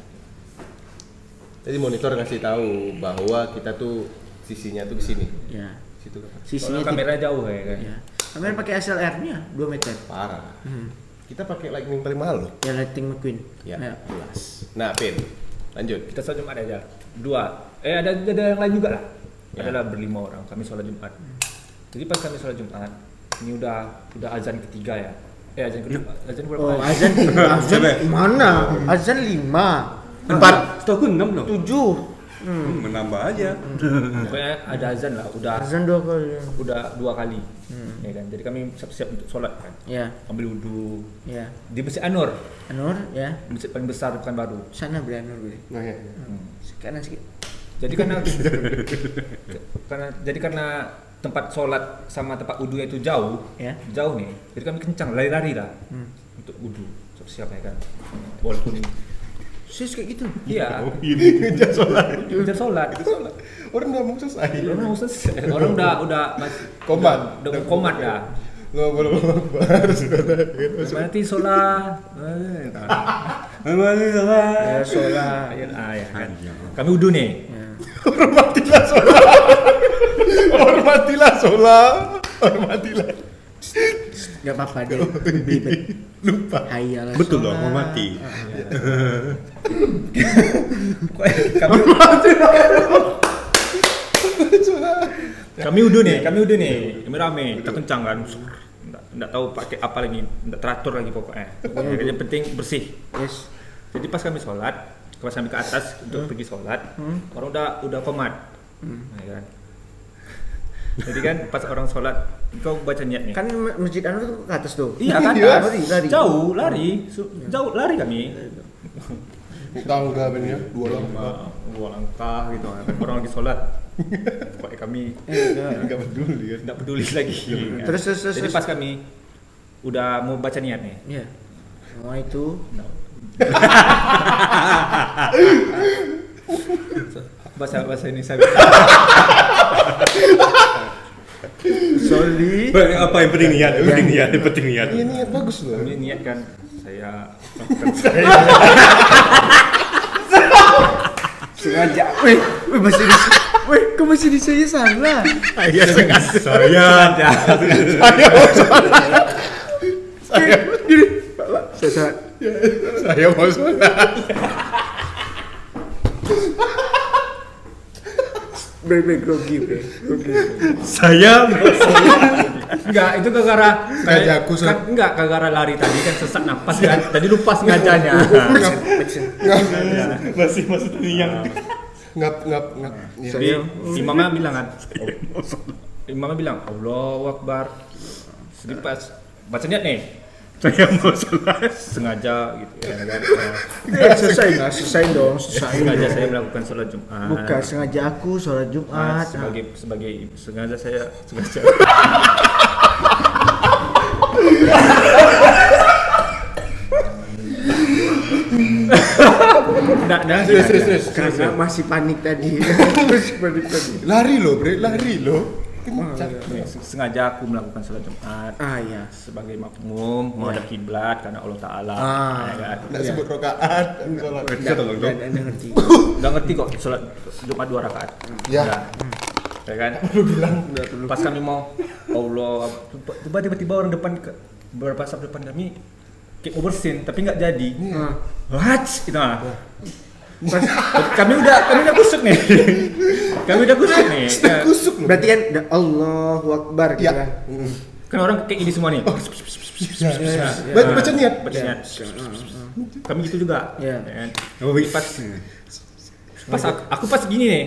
S3: Jadi monitor ngasih tahu bahwa kita tuh sisinya tuh ke sini.
S2: Ya.
S3: Situ kan.
S2: Sisinya
S4: Soalnya kamera jauh ya kan.
S2: Ya. Kamera pakai SLR-nya 2 meter.
S3: Parah.
S2: Hmm.
S3: Kita pakai lightning paling mahal loh.
S2: Ya Lighting McQueen.
S3: Ya,
S2: Ya.
S3: jelas. Nah, Pin. Lanjut.
S4: Kita sholat Jumat aja. Dua. Eh ada ada yang lain juga lah.
S3: Ya.
S4: Adalah berlima orang. Kami sholat Jumat. Jadi pas kami sholat Jumat, ini udah udah azan ketiga ya. Eh azan kedua. Azan berapa?
S2: Oh, azan azan mana? Azan 5.
S6: Empat. Setahu aku enam loh.
S2: 7.
S6: Hmm, menambah aja.
S4: Pokoknya ada azan lah. Udah
S2: Azan dua kali.
S4: udah dua kali. Ya kan. Jadi kami siap-siap untuk sholat kan.
S2: Ya,
S4: Ambil wudhu
S2: ya.
S4: di Masjid Anur,
S2: Anur ya.
S4: masjid paling besar di Pekanbaru.
S2: Sana beli Anur beli.
S3: Nah, ya.
S2: Kanan sedikit.
S4: Jadi karena karena jadi karena tempat sholat sama tempat wudhu itu jauh,
S2: Ya.
S4: jauh nih. Jadi kami kencang lari-lari lah
S2: Hmm.
S4: untuk wudhu. Siap ya kan. Walaupun
S2: Sis kayak gitu.
S4: iya
S3: Ngejar sholat.
S4: kejar sholat.
S3: Orang udah mau selesai.
S4: Orang mau selesai. Orang udah udah mas,
S3: Komat.
S4: udah, udah komat dah.
S3: Ngobrol harus
S4: Mati sholat. Eh,
S2: Ya, sholat.
S4: Ya, ah, ya kan. Kami wudhu nih.
S2: Ya.
S3: Hormatilah sholat. Hormatilah sholat. Hormatilah.
S2: Gak apa-apa deh. Belibet.
S3: Lupa.
S2: Hayal.
S6: Betul loh, hormati.
S4: kami kami udah nih, kami udah nih, kami rame, kita kencang kan, nggak, nggak tahu pakai apa lagi, nggak teratur lagi pokoknya. Ya, yang penting bersih.
S2: Yes.
S4: Jadi pas kami sholat, pas kami ke atas untuk pergi sholat, orang udah udah komat, Ya kan. Jadi kan pas orang sholat, kau baca niatnya.
S2: Kan Masjid Anur tuh ke atas tuh.
S4: iya kan,
S3: Iya.
S2: Lari, lari.
S4: jauh lari, jauh lari kami.
S3: Tangga bener dua langkah.
S4: Dua langkah gitu kan, orang lagi sholat. Pokoknya kami
S3: Enggak peduli kan.
S4: tidak peduli lagi.
S2: Terus, terus, terus,
S4: Jadi
S2: terus.
S4: pas kami udah mau baca niat nih.
S2: Iya. Oh itu.
S4: bahasa bahasa ini saya
S2: Sorry.
S6: Apa yang penting niat? Yang penting niat, yang penting niat.
S3: Iya niat bagus loh.
S4: kami niat kan saya melakukan
S2: Sengaja. Wih, wih masih di Wih, kok masih di saya salah?
S3: Iya sengaja.
S6: Saya
S3: Saya mau sholat. Saya
S2: Gini. Saya salah.
S3: saya mau sholat.
S2: Bre, bre, grogi, bre. Grogi.
S6: saya?
S4: Enggak itu gara-gara
S3: Sat.
S4: kan enggak gara-gara lari tadi kan sesak napas kan. Tadi lupa sengajanya.
S6: Masih masih tadi yang
S3: Ngap ngap ngap. Iya.
S4: jadi imamnya bilang kan. Imamnya bilang Allahu Akbar. Jadi pas. Baca niat nih
S6: saya mau sholat.
S4: sengaja gitu ya
S2: Eh, selesai nggak? Selesai dong, selesai.
S4: sengaja saya melakukan sholat Jumat
S2: Bukan sengaja aku sholat
S4: Ah,
S2: Jumat.
S4: sebagai sebagai sengaja saya sengaja Nggak, nggak,
S3: Serius serius serius.
S2: Karena masih panik tadi. masih panik tadi.
S3: Lari loh bre, lari loh.
S4: Nih, sengaja aku melakukan sholat Jumat
S2: Ah iya.
S4: sebagai makmum menghadap kiblat karena Allah Taala.
S2: Ah.
S4: Ya kan?
S3: Sebut rokaat sholat.
S2: Anda ngerti.
S4: Udah ngerti kok sholat Jumat dua rakaat.
S3: Ya.
S4: Ya kan? Pas kami mau Allah tiba tiba-tiba orang depan beberapa saat depan kami kayak mau bersin tapi nggak jadi. What? Itu ah. Kami udah kami udah kusuk nih. kami udah kusuk nih. Ya.
S3: Kusuk loh.
S2: Berarti kan dah Allahu Akbar gitu
S3: Ya.
S2: kan.
S4: Kan orang kayak gini semua nih.
S3: Baca baca niat.
S4: Baca niat. Kami gitu juga.
S2: Ya.
S4: Ya kan? Pas pas aku, aku pas gini nih.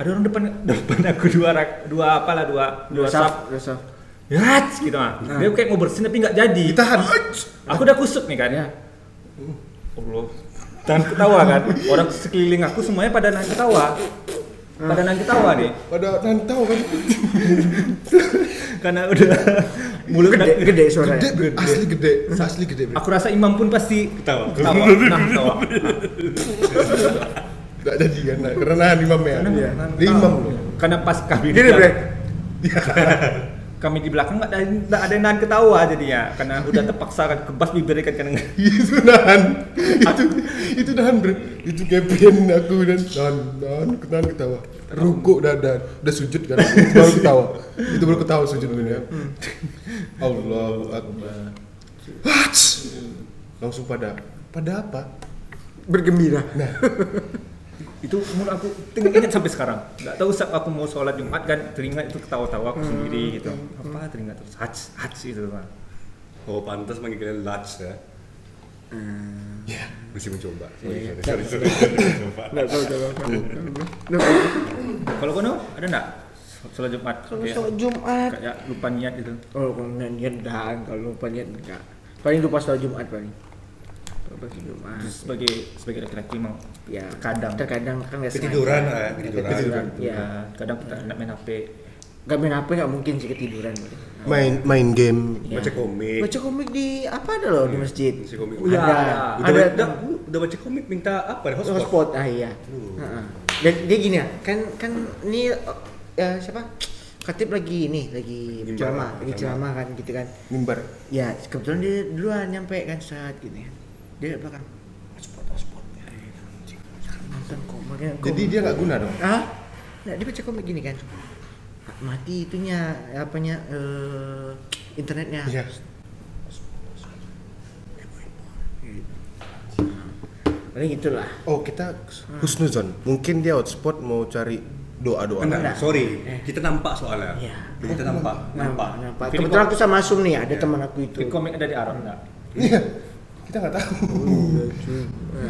S4: Ada orang depan depan aku dua rak, dua apalah dua dua sap.
S2: Dosa.
S4: Ya, gitu mah. Dia kayak mau bersin tapi nggak jadi.
S3: Ditahan.
S4: Aku udah kusuk nih kan.
S2: Ya.
S4: Allah. Dan ketawa kan. Orang sekeliling aku semuanya pada nahan ketawa. Pada nahan ketawa deh.
S3: Pada nanti tahu kan.
S4: Karena udah mulut
S2: Gede, gede suaranya.
S3: Gede, Bre. asli gede, asli gede. Bre.
S4: Aku rasa imam pun pasti
S6: Ketawa.
S4: ketawa. Nah, ketawa.
S3: Nggak jadi kan, nah, karena nahan imam ya.
S4: Karena
S3: Dia
S4: nahan
S3: imam
S4: ketawa.
S3: loh.
S4: Karena pas kami
S2: Gini, Bre.
S4: kami di belakang nggak ada nggak ada yang nahan ketawa jadinya. Karena udah terpaksa kan kebas bibirnya kan.
S3: Itu nahan. Itu itu nahan bre itu kepen aku dan nahan nahan nahan ketawa. Rukuk dan dan udah sujud kan. Itu baru ketawa. Itu baru ketawa sujud ini ya Allahu Akbar. Hats! langsung pada pada apa?
S2: Bergembira.
S3: nah
S4: itu mulut aku tinggal ingat sampai sekarang nggak tahu saat aku mau sholat jumat kan teringat itu ketawa-tawa aku sendiri gitu apa teringat terus hats hats itu kan
S6: Oh pantas manggil kalian Lats ya.
S3: ya
S6: Mesti mencoba. Sorry,
S2: Iya, iya.
S6: sorry, sorry, sorry. Mencoba.
S4: Kalau kono ada nggak sholat jumat
S2: Kalau sholat Jumat.
S4: kayak lupa niat gitu
S2: Oh, kalau niat dan kalau lupa niat enggak. Paling lupa sholat Jumat paling.
S4: Terus sebagai sebagai laki-laki mau
S2: Ya,
S4: Kadang.
S2: terkadang kan nggak
S6: Ketiduran,
S2: sengaja.
S6: ah, ketiduran.
S2: Ketiduran. Ya.
S4: ya kadang kita nak main hp
S2: Gak main HP nggak mungkin sih ketiduran.
S3: main main game
S2: Ya.
S6: Baca komik.
S2: Baca komik di apa ada loh di masjid.
S6: Baca komik.
S4: Iya,
S2: ada.
S4: ada.
S6: Udah,
S2: Ada.
S6: udah, udah baca komik minta apa? Hotspot.
S2: Hotspot. Ah iya. Heeh. Dan dia gini ya, kan kan ini ya siapa? Katib lagi ini, lagi ceramah, lagi
S6: ceramah.
S2: kan gitu kan.
S3: mimbar
S2: Ya, kebetulan dia duluan nyampe kan saat gini. Dia di belakang. Hotspot, hotspot. Nonton komiknya.
S3: jadi dia nggak guna dong
S2: Ah? Nah, dia baca komik gini kan. Mati itunya apanya eh internetnya.
S3: Iya.
S2: Paling itulah.
S3: oh kita husnuzon mungkin dia hotspot mau cari doa doa
S6: Enggak, sorry. Kita nampak soalnya.
S2: Iya.
S6: Kita nampak, nampak.
S2: Nampak.
S4: Film
S2: Kebetulan aku sama Asum nih, ada teman aku itu.
S4: Fit komik ada di Arab enggak
S3: iya kita nggak tahu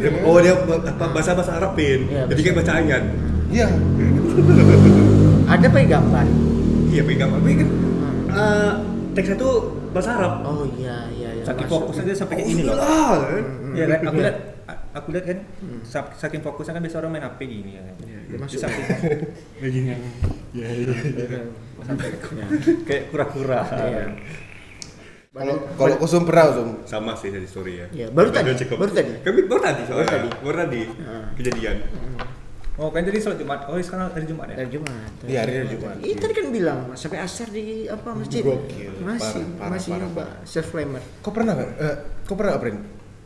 S6: Dia- Oh dia ba- apa bahasa bahasa Arab pin.
S2: Iya,
S6: Jadi kayak baca ayat.
S3: iya
S2: Ada pakai gambar.
S6: Iya pegang. Tapi kan eh, teksnya tuh bahasa Arab.
S2: Oh iya iya iya.
S4: saking fokus aja sampai kayak ini loh
S6: Ah, kan?
S4: Iya kan, aku lihat aku lihat kan sak- saking fokusnya kan biasa orang main HP gini ya kan.
S2: masuk.
S4: Di samping
S2: Ya.
S4: kayak kura-kura.
S2: Iya.
S3: kalau kalau kosong pernah kosong
S6: Sama sih dari story ya.
S2: Iya, baru tadi,
S6: Udah cukup.
S2: baru tadi.
S6: Kami baru tadi soalnya.
S2: Baru tadi.
S6: Baru tadi.
S2: Ah.
S6: Kejadian.
S4: Oh kan jadi sholat Jumat. Oh sekarang hari Jumat ya?
S2: Dari Jumat.
S3: Iya, hari Jumat.
S2: Iya tadi kan bilang sampai asar di apa masjid.
S3: Gokil.
S2: Masih
S3: Parah, parah,
S2: masih
S3: parah,
S2: nyoba self flamer.
S3: kau pernah nggak eh, kau pernah nggak print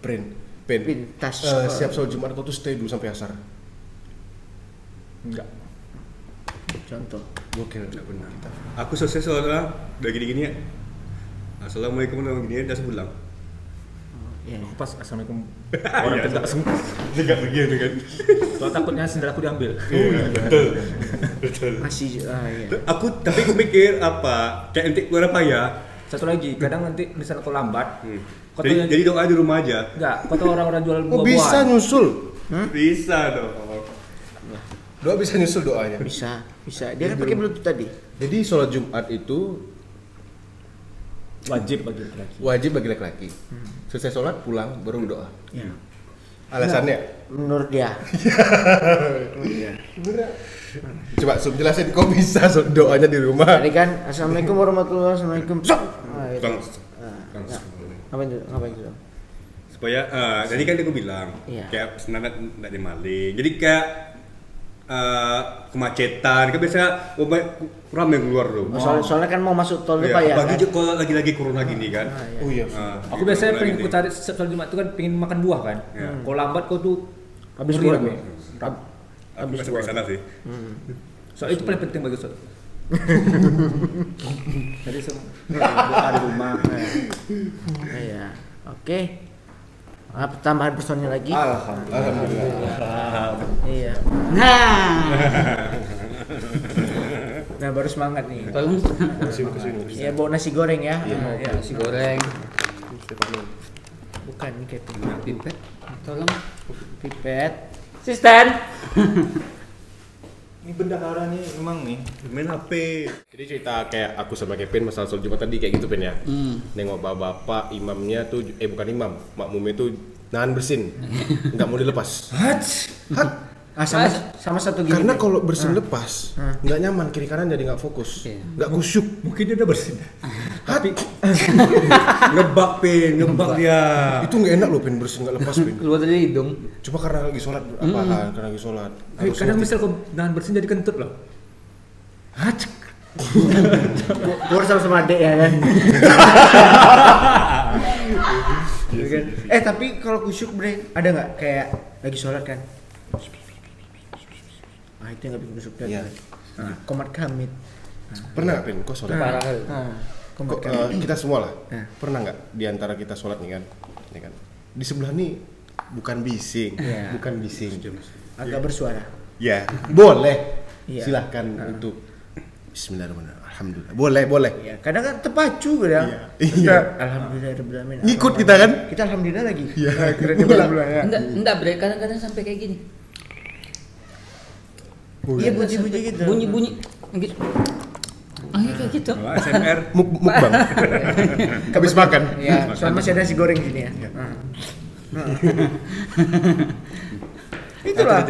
S3: print pen
S2: Pin, tas.
S3: Eh, siap sholat jumat kau tuh stay dulu sampai asar
S4: Enggak.
S2: Contoh.
S3: gokil
S6: Tidak benar. Aku selesai soalnya udah gini-gini ya. Assalamualaikum warahmatullahi wabarakatuh. Dah sebulan.
S2: Iya.
S4: Aku pas assalamualaikum orang tegak semua.
S6: Tegak begitu kan.
S4: Soal takutnya sendal aku diambil.
S6: Betul. Betul.
S2: Masih ah iya.
S6: Aku tapi aku mikir apa? Kayak nanti keluar apa ya?
S4: Satu lagi, kadang nanti misalnya kau lambat,
S6: Hmm.
S4: kau
S6: Jadi, jadi doa di rumah aja.
S4: enggak, kau tahu orang-orang jual
S3: oh
S4: buah-buahan.
S3: bisa nyusul
S6: Bisa dong.
S3: doa bisa nyusul doanya
S2: Bisa, bisa. Dia kan pakai bluetooth tadi.
S3: jadi sholat jumat itu
S4: Wajib bagi laki-laki.
S3: wajib bagi laki-laki selesai sholat pulang baru doa
S2: Ya.
S3: alasannya
S2: Menurut dia.
S3: Coba Sum jelasin kok bisa so- doanya di rumah
S2: Tadi kan Assalamualaikum warahmatullahi wabarakatuh. Sok. Ah, itu.
S6: Bang.
S2: Ah, ya. Ngapain itu? Ngapain itu?
S6: Supaya eh jadi kan aku bilang
S2: Iya.
S6: kayak senang enggak dimaling. Jadi kayak eh, kemacetan kan biasanya oh, banyak ramai keluar tuh.
S2: Soalnya, soalnya kan mau masuk tol
S6: Iya,
S2: Pak ya.
S6: apalagi
S2: kan?
S6: kalau lagi-lagi corona gini kan.
S3: Oh iya.
S6: Ah,
S4: Aku biasanya pengen aku cari setiap sholat Jumat itu kan pengen makan buah kan.
S6: Iya.
S4: Kalau lambat kau tuh
S2: Habis buah. Habis buah.
S6: sana sih.
S4: Soalnya itu paling penting bagi sholat. Jadi semua di rumah.
S2: Iya. Oke. Ah, tambahan personil lagi.
S3: Alhamdulillah.
S2: Iya.
S5: Nah,
S2: Nah, baru semangat nih.
S5: tolong
S3: Ke sini ke sini.
S2: Ya, bawa nasi goreng ya. Nah, ya.
S5: nasi goreng,
S2: Bukan ini kayak
S5: pipet, tolong.
S2: pipet.
S5: Asisten.
S4: Ini bendahara nih memang nih.
S6: Main HP.
S3: Jadi cerita kayak aku sama Kevin masalah sholat Jumat tadi kayak gitu Pen ya.
S5: Hmm.
S3: Nengok bapak-bapak imamnya tuh eh bukan imam, makmumnya tuh nahan bersin. Nggak mau dilepas.
S2: Ah, sama sama satu gini.
S3: Karena kalau bersin lepas, nggak nyaman kiri kanan jadi nggak fokus, nggak kusyuk.
S4: Mungkin dia udah bersih.
S3: Tapi
S6: ngebak pin, ngebak dia.
S3: itu nggak enak loh Pen bersin nggak lepas Pen.
S5: Keluar dari hidung.
S3: Cuma karena lagi sholat apa? Karena lagi sholat.
S4: Eh,
S3: Harus
S4: kadang
S3: sholat.
S4: misal kau nahan bersih jadi kentut loh. Hacek.
S2: Gua harus sama-sama adek ya kan? Eh tapi kalau kusyuk bre ada nggak kayak lagi sholat kan? Ah itu yang bikin kusyuk
S3: Iya.
S2: Nah, komat kamit.
S3: Pernah nggak Pen? Kok sholat?
S5: Parah.
S2: Ah, komat
S3: kita semua lah
S2: Nah.
S3: pernah nggak di antara kita sholat nih kan, ya kan? Di sebelah nih bukan bising,
S2: Iya.
S3: bukan bising.
S2: Agak bersuara.
S3: Ya, boleh.
S2: Iya.
S3: Silahkan untuk Bismillahirrahmanirrahim. Alhamdulillah. Boleh, boleh.
S2: Iya, kadang kan terpacu kadang.
S3: Iya.
S2: Kita,
S3: Iya.
S2: Alhamdulillah rabbil alamin.
S3: Ngikut kita kan?
S2: Kita alhamdulillah lagi.
S3: Iya.
S2: Kira dia
S3: Ulang.
S2: belum ya.
S5: Enggak, enggak kadang-kadang sampai kayak gini.
S2: Iya bunyi-bunyi gitu.
S5: Bunyi-bunyi gitu. Ah, iya, kayak gitu.
S6: Oh, SMR.
S3: Muk mukbang. Habis makan.
S2: Iya, soalnya masih ada nasi goreng di sini ya. Ah. Itulah.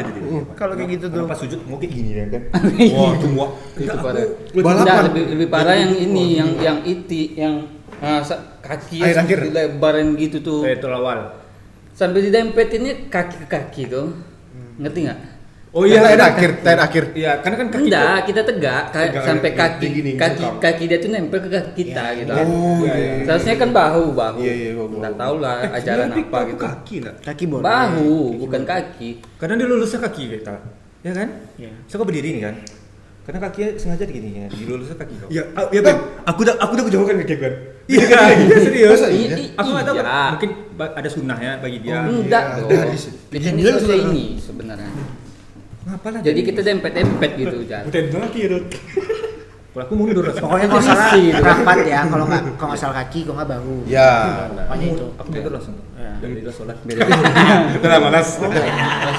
S2: Kalau kayak gitu tuh.
S4: Pas sujud mau kayak gini ya kan.
S6: Wah, tuh wah.
S5: Itu parah.
S3: Balapan.
S5: Lebih lebih parah yang ini, yang yang iti, yang ah, kaki lebaran gitu tuh.
S4: Kayak itu awal.
S5: Sampai didempet ini kaki ke kaki tuh. Ngerti nggak?
S3: Oh iya, terakhir akhir, terakhir akhir.
S4: Iya, karena kan kaki
S5: Enggak, kita tegak ka-
S3: Tegak,
S5: sampai
S3: ya,
S5: kaki
S3: nih,
S5: kaki
S3: bokap.
S5: kaki dia tuh nempel ke kaki kita gitu.
S3: Oh iya. iya.
S5: Seharusnya kan bahu, bahu.
S3: Iya, iya, bahu,
S5: Nggak
S3: bahu.
S5: tahu lah ajaran apa gitu.
S6: Kaki lah.
S2: Kaki boleh.
S5: Bahu, bukan kaki.
S4: Kadang dia lulusnya kaki kita. Ya kan?
S2: Iya.
S4: So kau berdiri nih kan. Karena kakinya sengaja gini ya, dilulusnya kaki kau.
S6: Ya, ah, ya Ben. Aku udah aku udah kejauhan kaki kan.
S4: Iya kan? Iya serius.
S3: Iya?
S4: Aku nggak tahu
S5: iya. Oh,
S4: mungkin ada sunnahnya bagi dia.
S5: Enggak
S3: Iya,
S5: sini
S3: Dia
S5: selesai
S3: sudah-
S5: ini sebenarnya.
S4: Ngapalah?
S5: Jadi kita dempet-dempet gitu, Jan.
S6: Udah kaki ya, Dot.
S4: Kalau aku mundur.
S2: Pokoknya kalau salah
S5: itu.
S2: rapat ya, kalau nggak kalau nggak salah kaki, kalau nggak bahu.
S3: Ya.
S2: Pokoknya itu.
S4: aku mundur langsung.
S2: Ya.
S4: Dari dia sholat.
S6: Udah malas.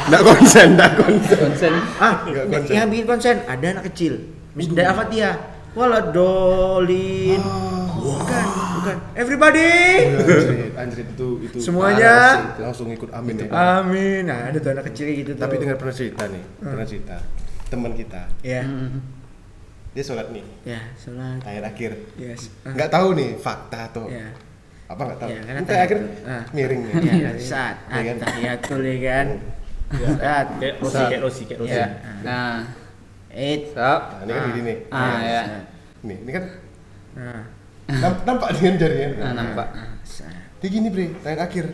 S3: Nggak konsen, nggak konsen.
S5: Konsen.
S2: Ah, yang bikin konsen ada anak kecil. Mis dari Al-Fatihah. Waladolin. Bukan, bukan. Everybody.
S3: Anjrit, anjrit itu itu.
S2: Semuanya.
S3: sih. langsung ikut amin ya.
S2: Amin. Nah, ada tuh anak kecil gitu tuh.
S3: Tapi dengar pernah cerita nih, pernah cerita. Teman kita,
S2: ya,
S3: dia sholat nih,
S2: ya, sholat.
S3: tayar akhir.
S2: Yes. Ah,
S3: Nggak tahu nih fakta atau
S2: Ya.
S3: apa nggak tahu.
S2: Ya, karena
S3: akhir.
S2: Ah.
S3: miring nih.
S2: Ya, saat
S3: Iya kan?
S2: tahiyatul ya kan. Saat.
S4: Kayak Rosi, kayak Rosi, kayak Rosi.
S5: Ya. Nah,
S2: It.
S5: stop.
S3: Nah, ini kan gini nih.
S5: Ah, ya.
S3: Nih, ini kan
S2: Nah,
S3: namp- nampak dengan jarinya.
S5: Nah, nampak.
S2: saat.
S3: Dia gini bre, tayar akhir.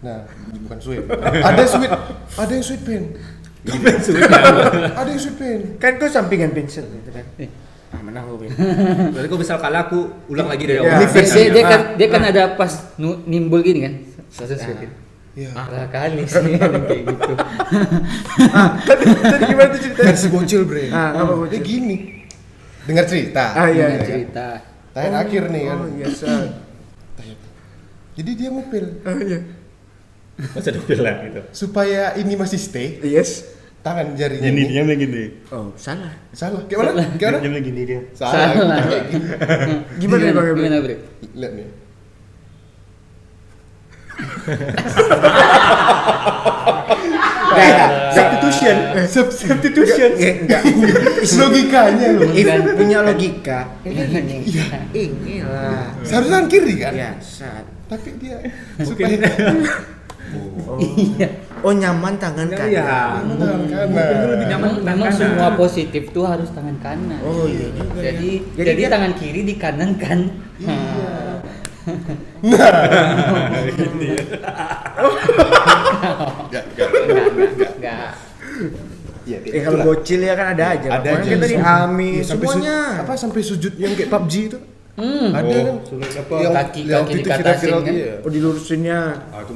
S3: Nah, bukan sweet. Ada sweet, ada yang sweet pen. ada yang sweet pen.
S2: Kan kau sampingan pensil gitu kan. Ah, menang gue.
S4: Berarti kau misal kalah aku ulang lagi dari
S2: Ya.
S4: awal.
S5: Dia, dia, dia kan dia kan ada pas nimbul gini kan. Selesai sedikit.
S3: Iya.
S5: Ah, kali sih kayak gitu.
S2: Tadi gimana tuh ceritanya?
S3: Versi bocil bre.
S2: Ah, apa bocil?
S3: Dia gini. Dengar cerita.
S2: Ah, iya,
S5: Ini
S2: iya.
S5: Cerita.
S3: Tayar akhir nih kan.
S2: Oh, iya, saat.
S3: Jadi dia ngupil
S2: Oh, iya.
S4: Masa ada bilang gitu.
S3: supaya ini masih stay.
S2: Yes.
S3: Tangan jarinya
S6: Ini
S3: ini
S6: dia gini.
S2: Oh, salah.
S3: salah. Kayak mana? Kayak mana?
S6: Dia gini dia.
S3: Salah.
S5: Salah.
S3: Gini.
S2: Gimana nih, Bang Ebro?
S5: Gimana, Bre?
S3: Lihat nih.
S2: Enggak, enggak.
S3: Substitution. Sub- Substitution.
S2: Enggak.
S3: Logikanya loh.
S2: Punya logika, ini gini. Ini lah.
S3: Seharusnya kan kiri kan?
S2: Ya, saat.
S3: Tapi dia supaya
S5: Iya.
S2: Oh nyaman tangan kanan.
S4: Iya. Itu lebih nyaman tangan
S5: Memang
S4: kanan.
S5: semua positif tuh harus tangan kanan.
S2: Oh iya juga. ya.
S5: Jadi
S2: Jadi dia-
S5: tangan kiri di kanan kan.
S3: Enggak, enggak.
S5: Enggak, enggak, enggak.
S3: Iya,
S2: Eh kalau bocil ya kan ada aja.
S3: ada aja.
S2: kita di AMI
S3: su-
S2: semuanya.
S3: apa sampai sujud yang kayak PUBG itu?
S5: Hmm.
S3: Ada
S6: Oh,
S3: kan?
S6: apa?
S3: Yang,
S5: Kaki-
S3: yang
S5: kaki
S3: itu
S5: dikatasin
S3: viral-viral
S5: kan?
S3: iya.
S2: Oh dilurusinnya.
S6: Ah, itu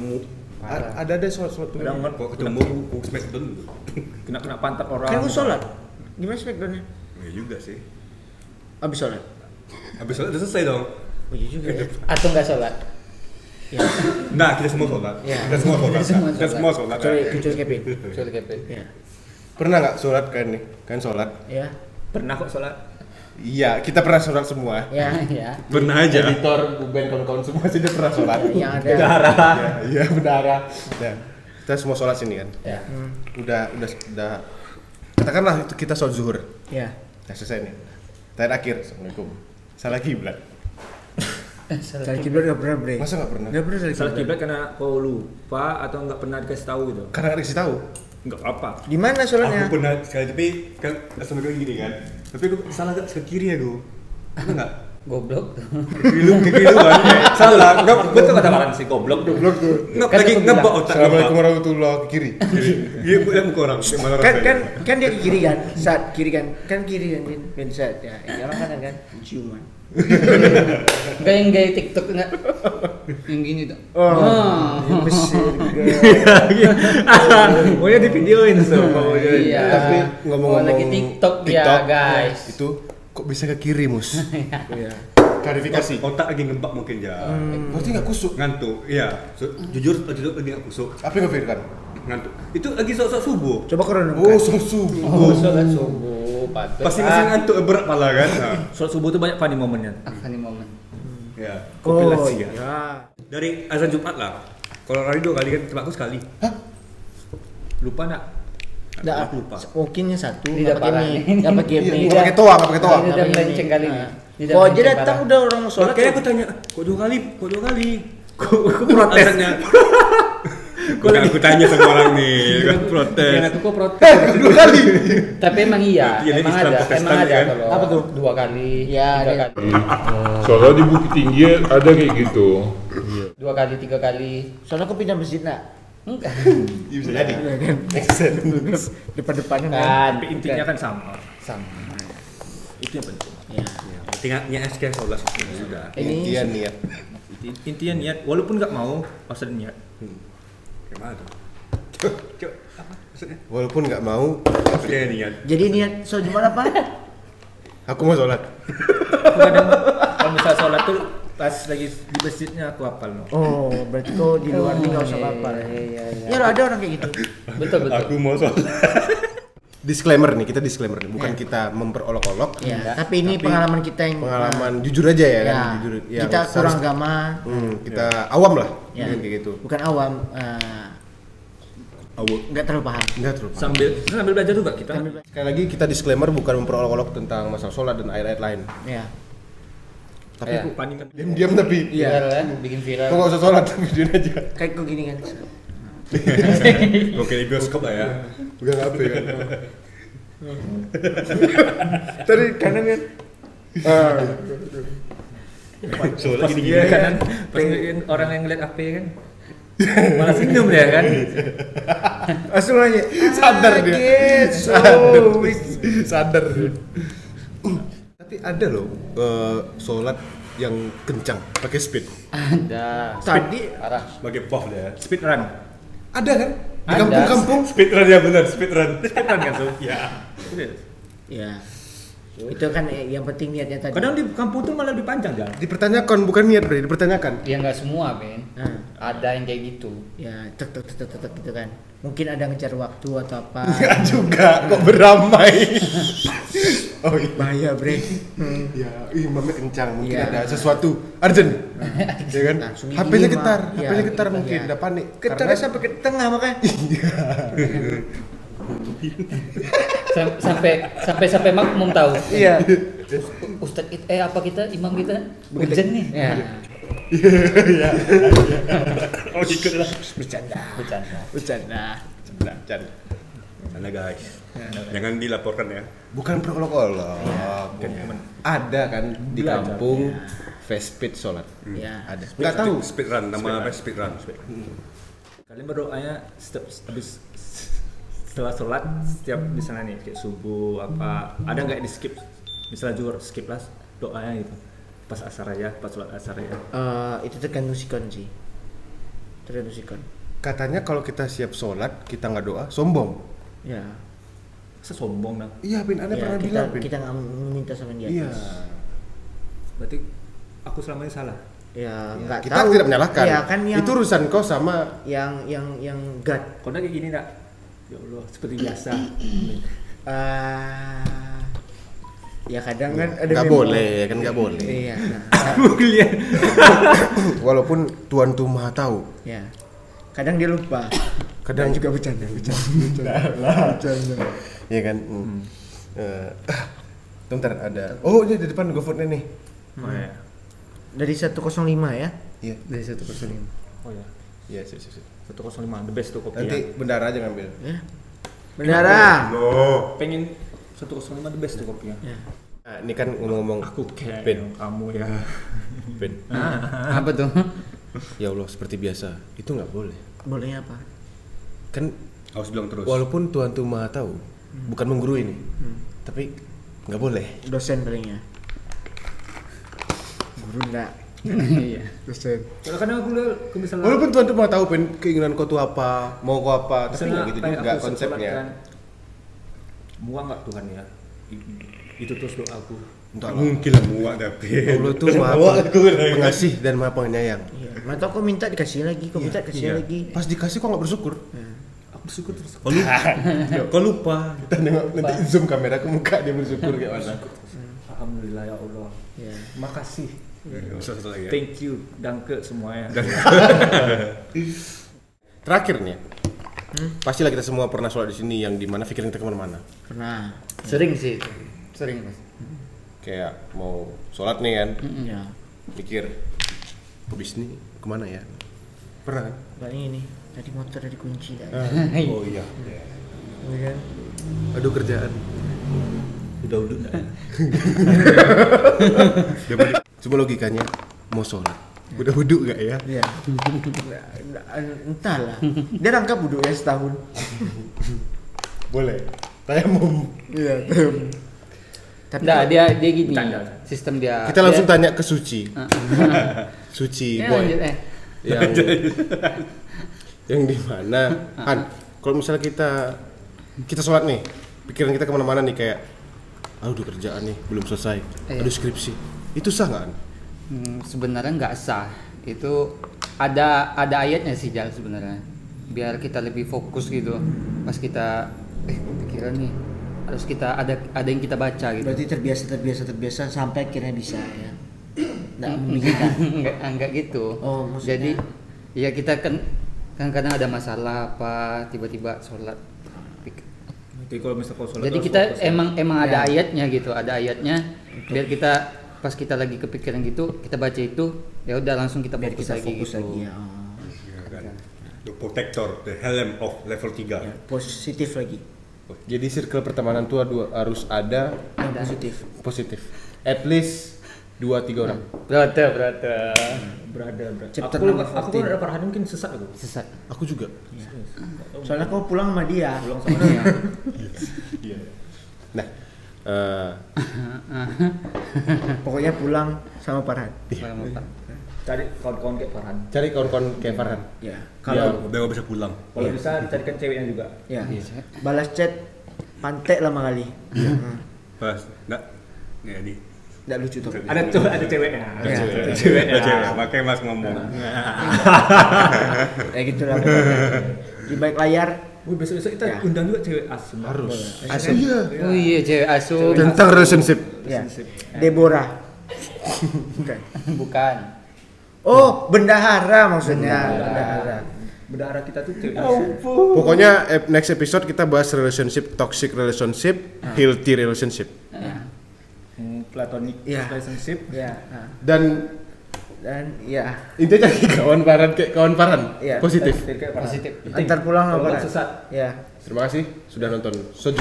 S3: Ada ada suatu
S4: Udah nggak
S6: kok ketemu ku smackdown dulu.
S4: kena kena pantat orang.
S2: Kan sholat. Gimana smackdownnya?
S6: Iya juga sih.
S2: Abis sholat.
S6: Habis sholat udah selesai dong.
S2: Oh iya juga ya.
S5: Atau enggak sholat?
S2: Ya.
S6: Nah, kita semua sholat.
S2: Ya.
S6: Kita semua sholat. Kita semua sholat.
S2: Kecuali kecuali Kevin.
S5: Kecuali kepet.
S2: Ya.
S3: Pernah nggak sholat kan nih? Kan sholat.
S2: Ya.
S4: Pernah kok sholat.
S3: Iya, kita pernah sholat semua.
S2: Ya.
S5: Ya.
S6: Pernah aja.
S3: Editor, Buben, kawan-kawan semua sih dia pernah sholat.
S2: Yang ada.
S3: Iya, iya berdarah. Ya. Kita semua sholat sini kan.
S5: Ya.
S2: Hmm.
S3: Udah, udah, udah. Katakanlah itu kita sholat zuhur.
S2: Ya.
S3: Nah, selesai nih. Terakhir akhir. Assalamualaikum. Salah kiblat.
S2: Salah kiblat gak pernah bre.
S3: Masa nggak pernah?
S2: Gak pernah salah
S4: Salah
S2: kiblat.
S4: karena kau lupa atau nggak pernah dikasih tahu gitu.
S3: Karena nggak dikasih tahu.
S4: Nggak apa.
S2: Di mana sholatnya?
S6: Aku pernah sekali tapi kan assalamualaikum gini kan. Tapi aku salah ke kiri aku. Betul enggak?
S5: Goblok.
S6: Ke kiri lu, ke kiri lu kan. Salah. Enggak betul kata Baran sih goblok. Goblok tuh. Enggak
S5: Kan
S6: lagi
S5: aku
S6: ngebak otak
S3: Assalamualaikum warahmatullahi. Kiri.
S6: Iya, bukan muka orang. Malah
S2: Kan kan kan dia ke kiri kan. Saat kiri kan. Kan kiri kan. Vin saat ya. Ini orang kanan kan. Ciuman.
S5: Enggak yang gaya TikTok enggak? Yang gini tuh.
S2: Oh.
S5: Oh.
S2: Mesir
S4: Oh ya di videoin so.
S5: Iya.
S3: Tapi ngomong-ngomong
S5: Oh, lagi TikTok, ya, guys.
S3: Itu kok bisa ke kiri, Mus?
S2: Iya.
S3: Klarifikasi.
S6: otak lagi ngebak mungkin ya.
S3: Berarti nggak kusuk.
S6: Ngantuk. Iya. So, jujur jujur lagi nggak kusuk.
S3: Apa yang ngefirkan?
S6: Ngantuk. Itu lagi sok-sok subuh.
S2: Coba korona.
S3: Oh, susu.
S5: Oh, sholat subuh, patut.
S6: Pasti masih ngantuk berat pala kan. Nah,
S4: Sholat subuh tuh banyak funny momennya.
S5: Apa nih momen?
S6: Ya.
S2: Oh
S6: Kompilasi ya.
S2: iya.
S6: Dari azan Jumat lah. Kalau hari dua kali kan cuma aku sekali.
S4: Lupa nak?
S2: Nggak,
S6: Aku lupa.
S2: mungkinnya satu.
S5: Tidak
S2: nggak pakai mie.
S5: nih.
S2: Nggak pakai
S3: Iya,
S2: mie.
S3: nggak pakai toa, nggak pakai toa.
S5: Ini udah melenceng kali ini.
S2: Kok aja
S5: melenceng
S2: datang udah orang mau sholat.
S6: Makanya aku tanya, kok dua kali? Kok dua kali? Kok kok protes? Bukan aku tanya sama orang nih, kan protes.
S5: Yang aku kok protes.
S3: Dua kali.
S5: Tapi emang iya,
S6: Iya,
S5: emang ada, emang ada
S6: kan?
S5: kalau
S2: Apa tuh?
S5: dua kali,
S2: Ya,
S5: tiga
S2: ada.
S5: kali,
S7: Soalnya di Bukit Tinggi ada kayak gitu.
S5: dua kali, tiga kali.
S2: Soalnya aku pindah masjid nak.
S5: Enggak.
S3: Iya, bisa jadi.
S2: Depan-depannya kan.
S5: Kan,
S4: Tapi intinya kan sama.
S5: sama.
S4: Itu yang penting.
S2: Ya.
S6: Tinggalnya SK sholat sudah.
S2: Ini
S3: Intian niat.
S4: Inti- Intinya niat, walaupun nggak mau, harus ada niat.
S6: Gimana tuh? Cok, cok, apa maksudnya?
S3: Walaupun nggak mau,
S6: Maksudnya niat.
S2: jadi niat sholat Jumat apa?
S3: aku mau sholat.
S4: Kalau misal sholat tuh pas lagi di masjidnya aku hafal no.
S2: Oh, berarti kau di luar nih nggak usah apa-apa.
S5: Iya, iya, iya.
S2: Ya ada orang kayak gitu.
S5: Betul, betul.
S6: Aku mau sholat.
S3: Disclaimer nih, kita disclaimer nih. Bukan kita memperolok-olok.
S2: Ya, tapi ini pengalaman kita yang
S3: Pengalaman jujur aja ya,
S2: Ya,
S3: kan? Jujur. yang
S2: kita kurang agama.
S3: Hmm, kita awam lah.
S2: Ya.
S3: dengan kayak gitu.
S2: Bukan awam. eh, nggak terlalu paham.
S3: Enggak terus.
S4: Sambil sambil belajar juga kita.
S3: Sekali lagi kita disclaimer bukan memperolok-olok tentang masalah sholat dan ayat-ayat lain.
S2: Ya.
S3: Tapi
S5: Ya.
S3: aku
S4: Paningan.
S3: diam-diam tapi
S5: Viral kan, bikin viral.
S3: kok nggak usah sholat videoin aja.
S2: Kayak kau gini kan.
S6: Oke, di bioskop lah ya.
S3: Udah nggak apa kan.
S2: Tadi kanan kan. Ah.
S6: Sholat gini
S4: dia
S6: gini.
S4: kan, pas ngeliatin orang yang ngeliat HP kan, malah senyum dia kan.
S2: Langsung aja.
S3: Sadar dia.
S2: Gitu.
S3: Sadar. Tapi ada loh eh, sholat yang kencang pakai speed.
S5: Ada.
S2: Tadi
S5: Parah.
S6: Sebagai buff lah ya.
S4: Speed run.
S3: Ada kan? Di kampung-kampung.
S6: Speed run ya benar, speed run.
S4: Speed run kan tuh.
S6: Ya.
S2: ya. Itu kan yang penting niatnya tadi.
S4: Kadang di kampung tuh malah lebih panjang jalan.
S3: Dipertanyakan bukan niat bre, dipertanyakan.
S5: Ya nggak semua, Ben.
S2: Nah,
S5: Ada yang kayak gitu.
S2: ya tek tek tek tek gitu kan. Mungkin ada ngejar waktu atau apa.
S3: Enggak juga, kok beramai. oh iya.
S2: Bahaya, Bre. Hmm.
S3: Ya, imamnya kencang, mungkin
S2: Iya.
S3: ada sesuatu urgent. ya kan? HP-nya getar.
S2: Iya,
S3: HP-nya getar
S2: gitu,
S3: mungkin,
S2: iya.
S3: udah panik.
S2: Getarnya
S3: Karena-
S2: sampai ke tengah makanya.
S5: Sam- sampai sampai sampai makmum tahu.
S2: Iya.
S5: Ustadz kita, eh apa kita imam kita urgent nih.
S2: Ya.
S6: Oh ikut lah.
S2: Bercanda. Bercanda. Bercanda.
S3: Chan.
S6: Sana guys. Jangan dilaporkan ya.
S3: Bukan prolog-olog. Ada kan di kampung fast speed sholat.
S2: Ya.
S3: Ada. Nggak tahu.
S6: Speed run nama apa speed run.
S4: Kalian berdoanya setiap habis setelah sholat setiap misalnya nih kayak subuh apa ada nggak di skip misalnya juga skip lah doanya gitu pas asar ya pas sholat asar ya
S2: Eh, itu tergantung sikon sih. Tergantung sikon.
S3: Katanya kalau kita siap sholat kita nggak doa sombong.
S2: Ya.
S4: Masa sombong dong
S3: Iya, Pin. Anda
S2: ya
S3: pernah
S2: kita,
S3: bilang, Pin.
S2: kita nggak meminta sama dia.
S3: Iya.
S4: berarti aku selama ini salah
S2: Ya, nggak
S3: Kita
S2: tahu.
S3: tidak menyalahkan.
S2: Ya kan yang
S3: Itu urusan kau sama
S2: yang yang yang God.
S4: kalau kayak gini enggak ya Allah seperti biasa
S2: Eh, ya kadang kan ada
S3: nggak boleh, kan nggak boleh.
S2: Iya. Nah,
S3: Walaupun Tuhan tuh maha tahu.
S2: ya. Kadang dia lupa.
S3: Kadang
S2: Dan juga bercanda, bercanda, bercanda. bercanda.
S3: Iya kan. Hmm. Eh, ah, bentar ada. Oh ini di depan GoFoodnya nih.
S4: oh ya
S2: Dari 105 ya.
S3: Iya.
S5: Dari satu persen lima.
S4: oh ya
S3: Iya sih sih. sih.
S4: 105 the best tuh kopinya
S3: Nanti bendara aja ngambil.
S2: Ya. Bendara.
S6: No.
S4: pengen 105 the best tuh kopinya
S2: Ya.
S3: Ah, ini kan ngomong-ngomong
S4: aku kayak
S3: Ben.
S4: kamu ya
S3: Ben.
S5: Apa tuh?
S3: Ya Allah seperti biasa. Itu nggak boleh.
S2: Bolehnya apa?
S3: Kan
S6: Harus bilang terus.
S3: walaupun Tuhan tuh maha tahu, bukan menggurui ini.
S2: Hmm.
S3: Tapi nggak boleh.
S2: Dosen palingnya. Guru enggak.
S5: Iya.
S4: Kalau kadang aku lihat misalnya
S3: Walaupun Tuhan tuh maha tahu Ben keinginan kau tuh apa, mau kau apa, tapi
S4: misalnya
S3: nggak gitu juga konsepnya.
S4: kan, muak nggak Tuhan ya itu terus doa aku
S3: Entah
S6: Mungkin lah muak tapi.
S3: Allah tuh maha pengasih dan maha penyayang.
S2: Iya. Mata kau minta dikasih lagi, kau minta dikasih
S3: Iya.
S2: lagi.
S3: Pas dikasih kok nggak bersyukur.
S4: aku bersyukur terus
S6: Kau lupa. Kau lupa.
S3: Kita nengok nanti zoom kamera ke muka dia bersyukur kayak mana.
S4: alhamdulillah ya Allah
S2: Ya.
S4: makasih
S6: satu lagi ya.
S4: thank you danke semuanya
S3: Terakhir nih, pastilah kita semua pernah sholat di sini yang di mana pikiran kita ke mana-mana.
S2: Pernah.
S5: Sering sih. Sering mas.
S3: Kayak mau sholat nih kan,
S2: Ya.
S3: mikir habis ini ke mana ya? Pernah kan?
S2: Paling ini tadi motor ada kunci dah.
S3: Oh iya.
S2: Iya kan?
S3: Aduh kerjaan.
S6: Udah udah.
S3: Coba logikanya mau sholat, udah wudhu gak ya?
S2: Iya. Nggak- nggak- Entahlah. Dia rangkap buduk ya setahun.
S3: Boleh. Tayamum.
S2: Iya. Tapi
S5: Nggak, dia dia gini.
S4: Bercanda.
S5: Sistem dia.
S3: Kita langsung
S5: dia,
S3: tanya ke Suci. Suci
S5: Ya,
S3: boy.
S5: lanjut, eh.
S3: Yang yang di mana? Han, kalau misalnya kita kita sholat nih, pikiran kita ke mana-mana nih kayak, aduh kerjaan nih belum selesai,
S5: Iya.
S3: aduh skripsi, itu sah nggak?
S5: Hmm, sebenarnya nggak sah. Itu ada ada ayatnya sih Jal sebenarnya. Biar kita lebih fokus gitu. Pas kita eh pikiran nih harus kita ada ada yang kita baca gitu.
S2: berarti terbiasa terbiasa terbiasa sampai akhirnya bisa ya. Nggak memikirkan.
S5: enggak enggak gitu.
S2: Oh, maksudnya?
S5: Jadi ya kita kan kan kadang ada masalah apa tiba-tiba sholat.
S4: Jadi kalau misalnya sholat
S5: Jadi kita
S4: fokus ya.
S5: emang emang ada
S2: Ya.
S5: ayatnya gitu, ada ayatnya biar kita pas kita lagi kepikiran gitu, kita baca itu ya udah langsung kita
S2: Biar
S5: fokus
S2: kita
S5: lagi
S2: fokus
S5: gitu.
S2: lagi ya. Oh.
S6: Ya kan. The protector, the helm of level 3.
S2: Ya, Positif lagi.
S3: Jadi circle pertemanan tuh harus ada
S2: Yang positif.
S3: positif, at least dua tiga orang.
S5: Brother, brother.
S4: berada berada
S2: Chapter
S4: aku
S2: number
S4: aku
S2: 14.
S4: kan ada parahan mungkin sesat aku
S5: Sesat.
S3: Aku juga.
S2: Soalnya kau pulang sama dia.
S4: pulang sama dia
S3: Nah, eh,
S2: Pokoknya pulang sama Farhan.
S4: Cari kawan-kawan kayak Farhan
S3: cari kawan-kawan kayak Farhan.
S2: Ya.
S6: Kalau biar bisa pulang.
S4: kalau
S3: Iya.
S4: bisa dicarikan ceweknya juga
S2: ya. Balas chat pantek lama kali. Hmm.
S6: Pas, enggak. Ya di.
S2: Nggak lucu tuh.
S4: ada tuh ada ceweknya
S2: Iya.
S4: ada
S6: Ada
S4: ceweknya
S6: cewek, makanya Mas ngomong.
S2: Kayak gitu lah. pokoknya. Di balik layar
S4: Wih, besok-besok kita
S2: Ya.
S4: undang juga cewek asem
S3: Harus.
S2: Asum.
S5: Oh iya, cewek asuh.
S3: Tentang relationship.
S2: Ya. Deborah. Bukan.
S5: Bukan.
S2: Oh, bendahara maksudnya. Bendahara.
S4: berdarah kita tuh cewek
S3: Pokoknya ep- next episode kita bahas relationship, toxic relationship, healthy relationship.
S4: Hmm, platonic
S2: Ya.
S4: relationship
S2: Ya. nah.
S3: Dan
S2: dan ya
S3: Intinya cari kawan paran kayak kawan paran.
S2: Iya.
S3: Positif.
S5: Positif.
S2: antar pulang
S4: nggak sesat.
S2: ya
S3: Terima kasih sudah nonton Soju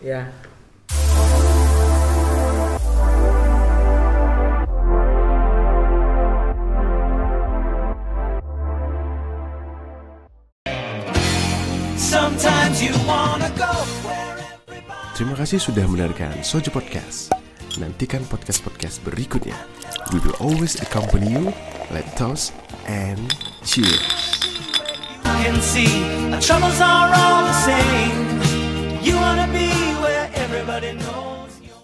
S2: ya
S1: Terima kasih sudah mendengarkan Soju Podcast. Nantikan podcast-podcast berikutnya. We will always accompany you. Let's toast and cheer.
S8: can see our troubles are all the same. You wanna be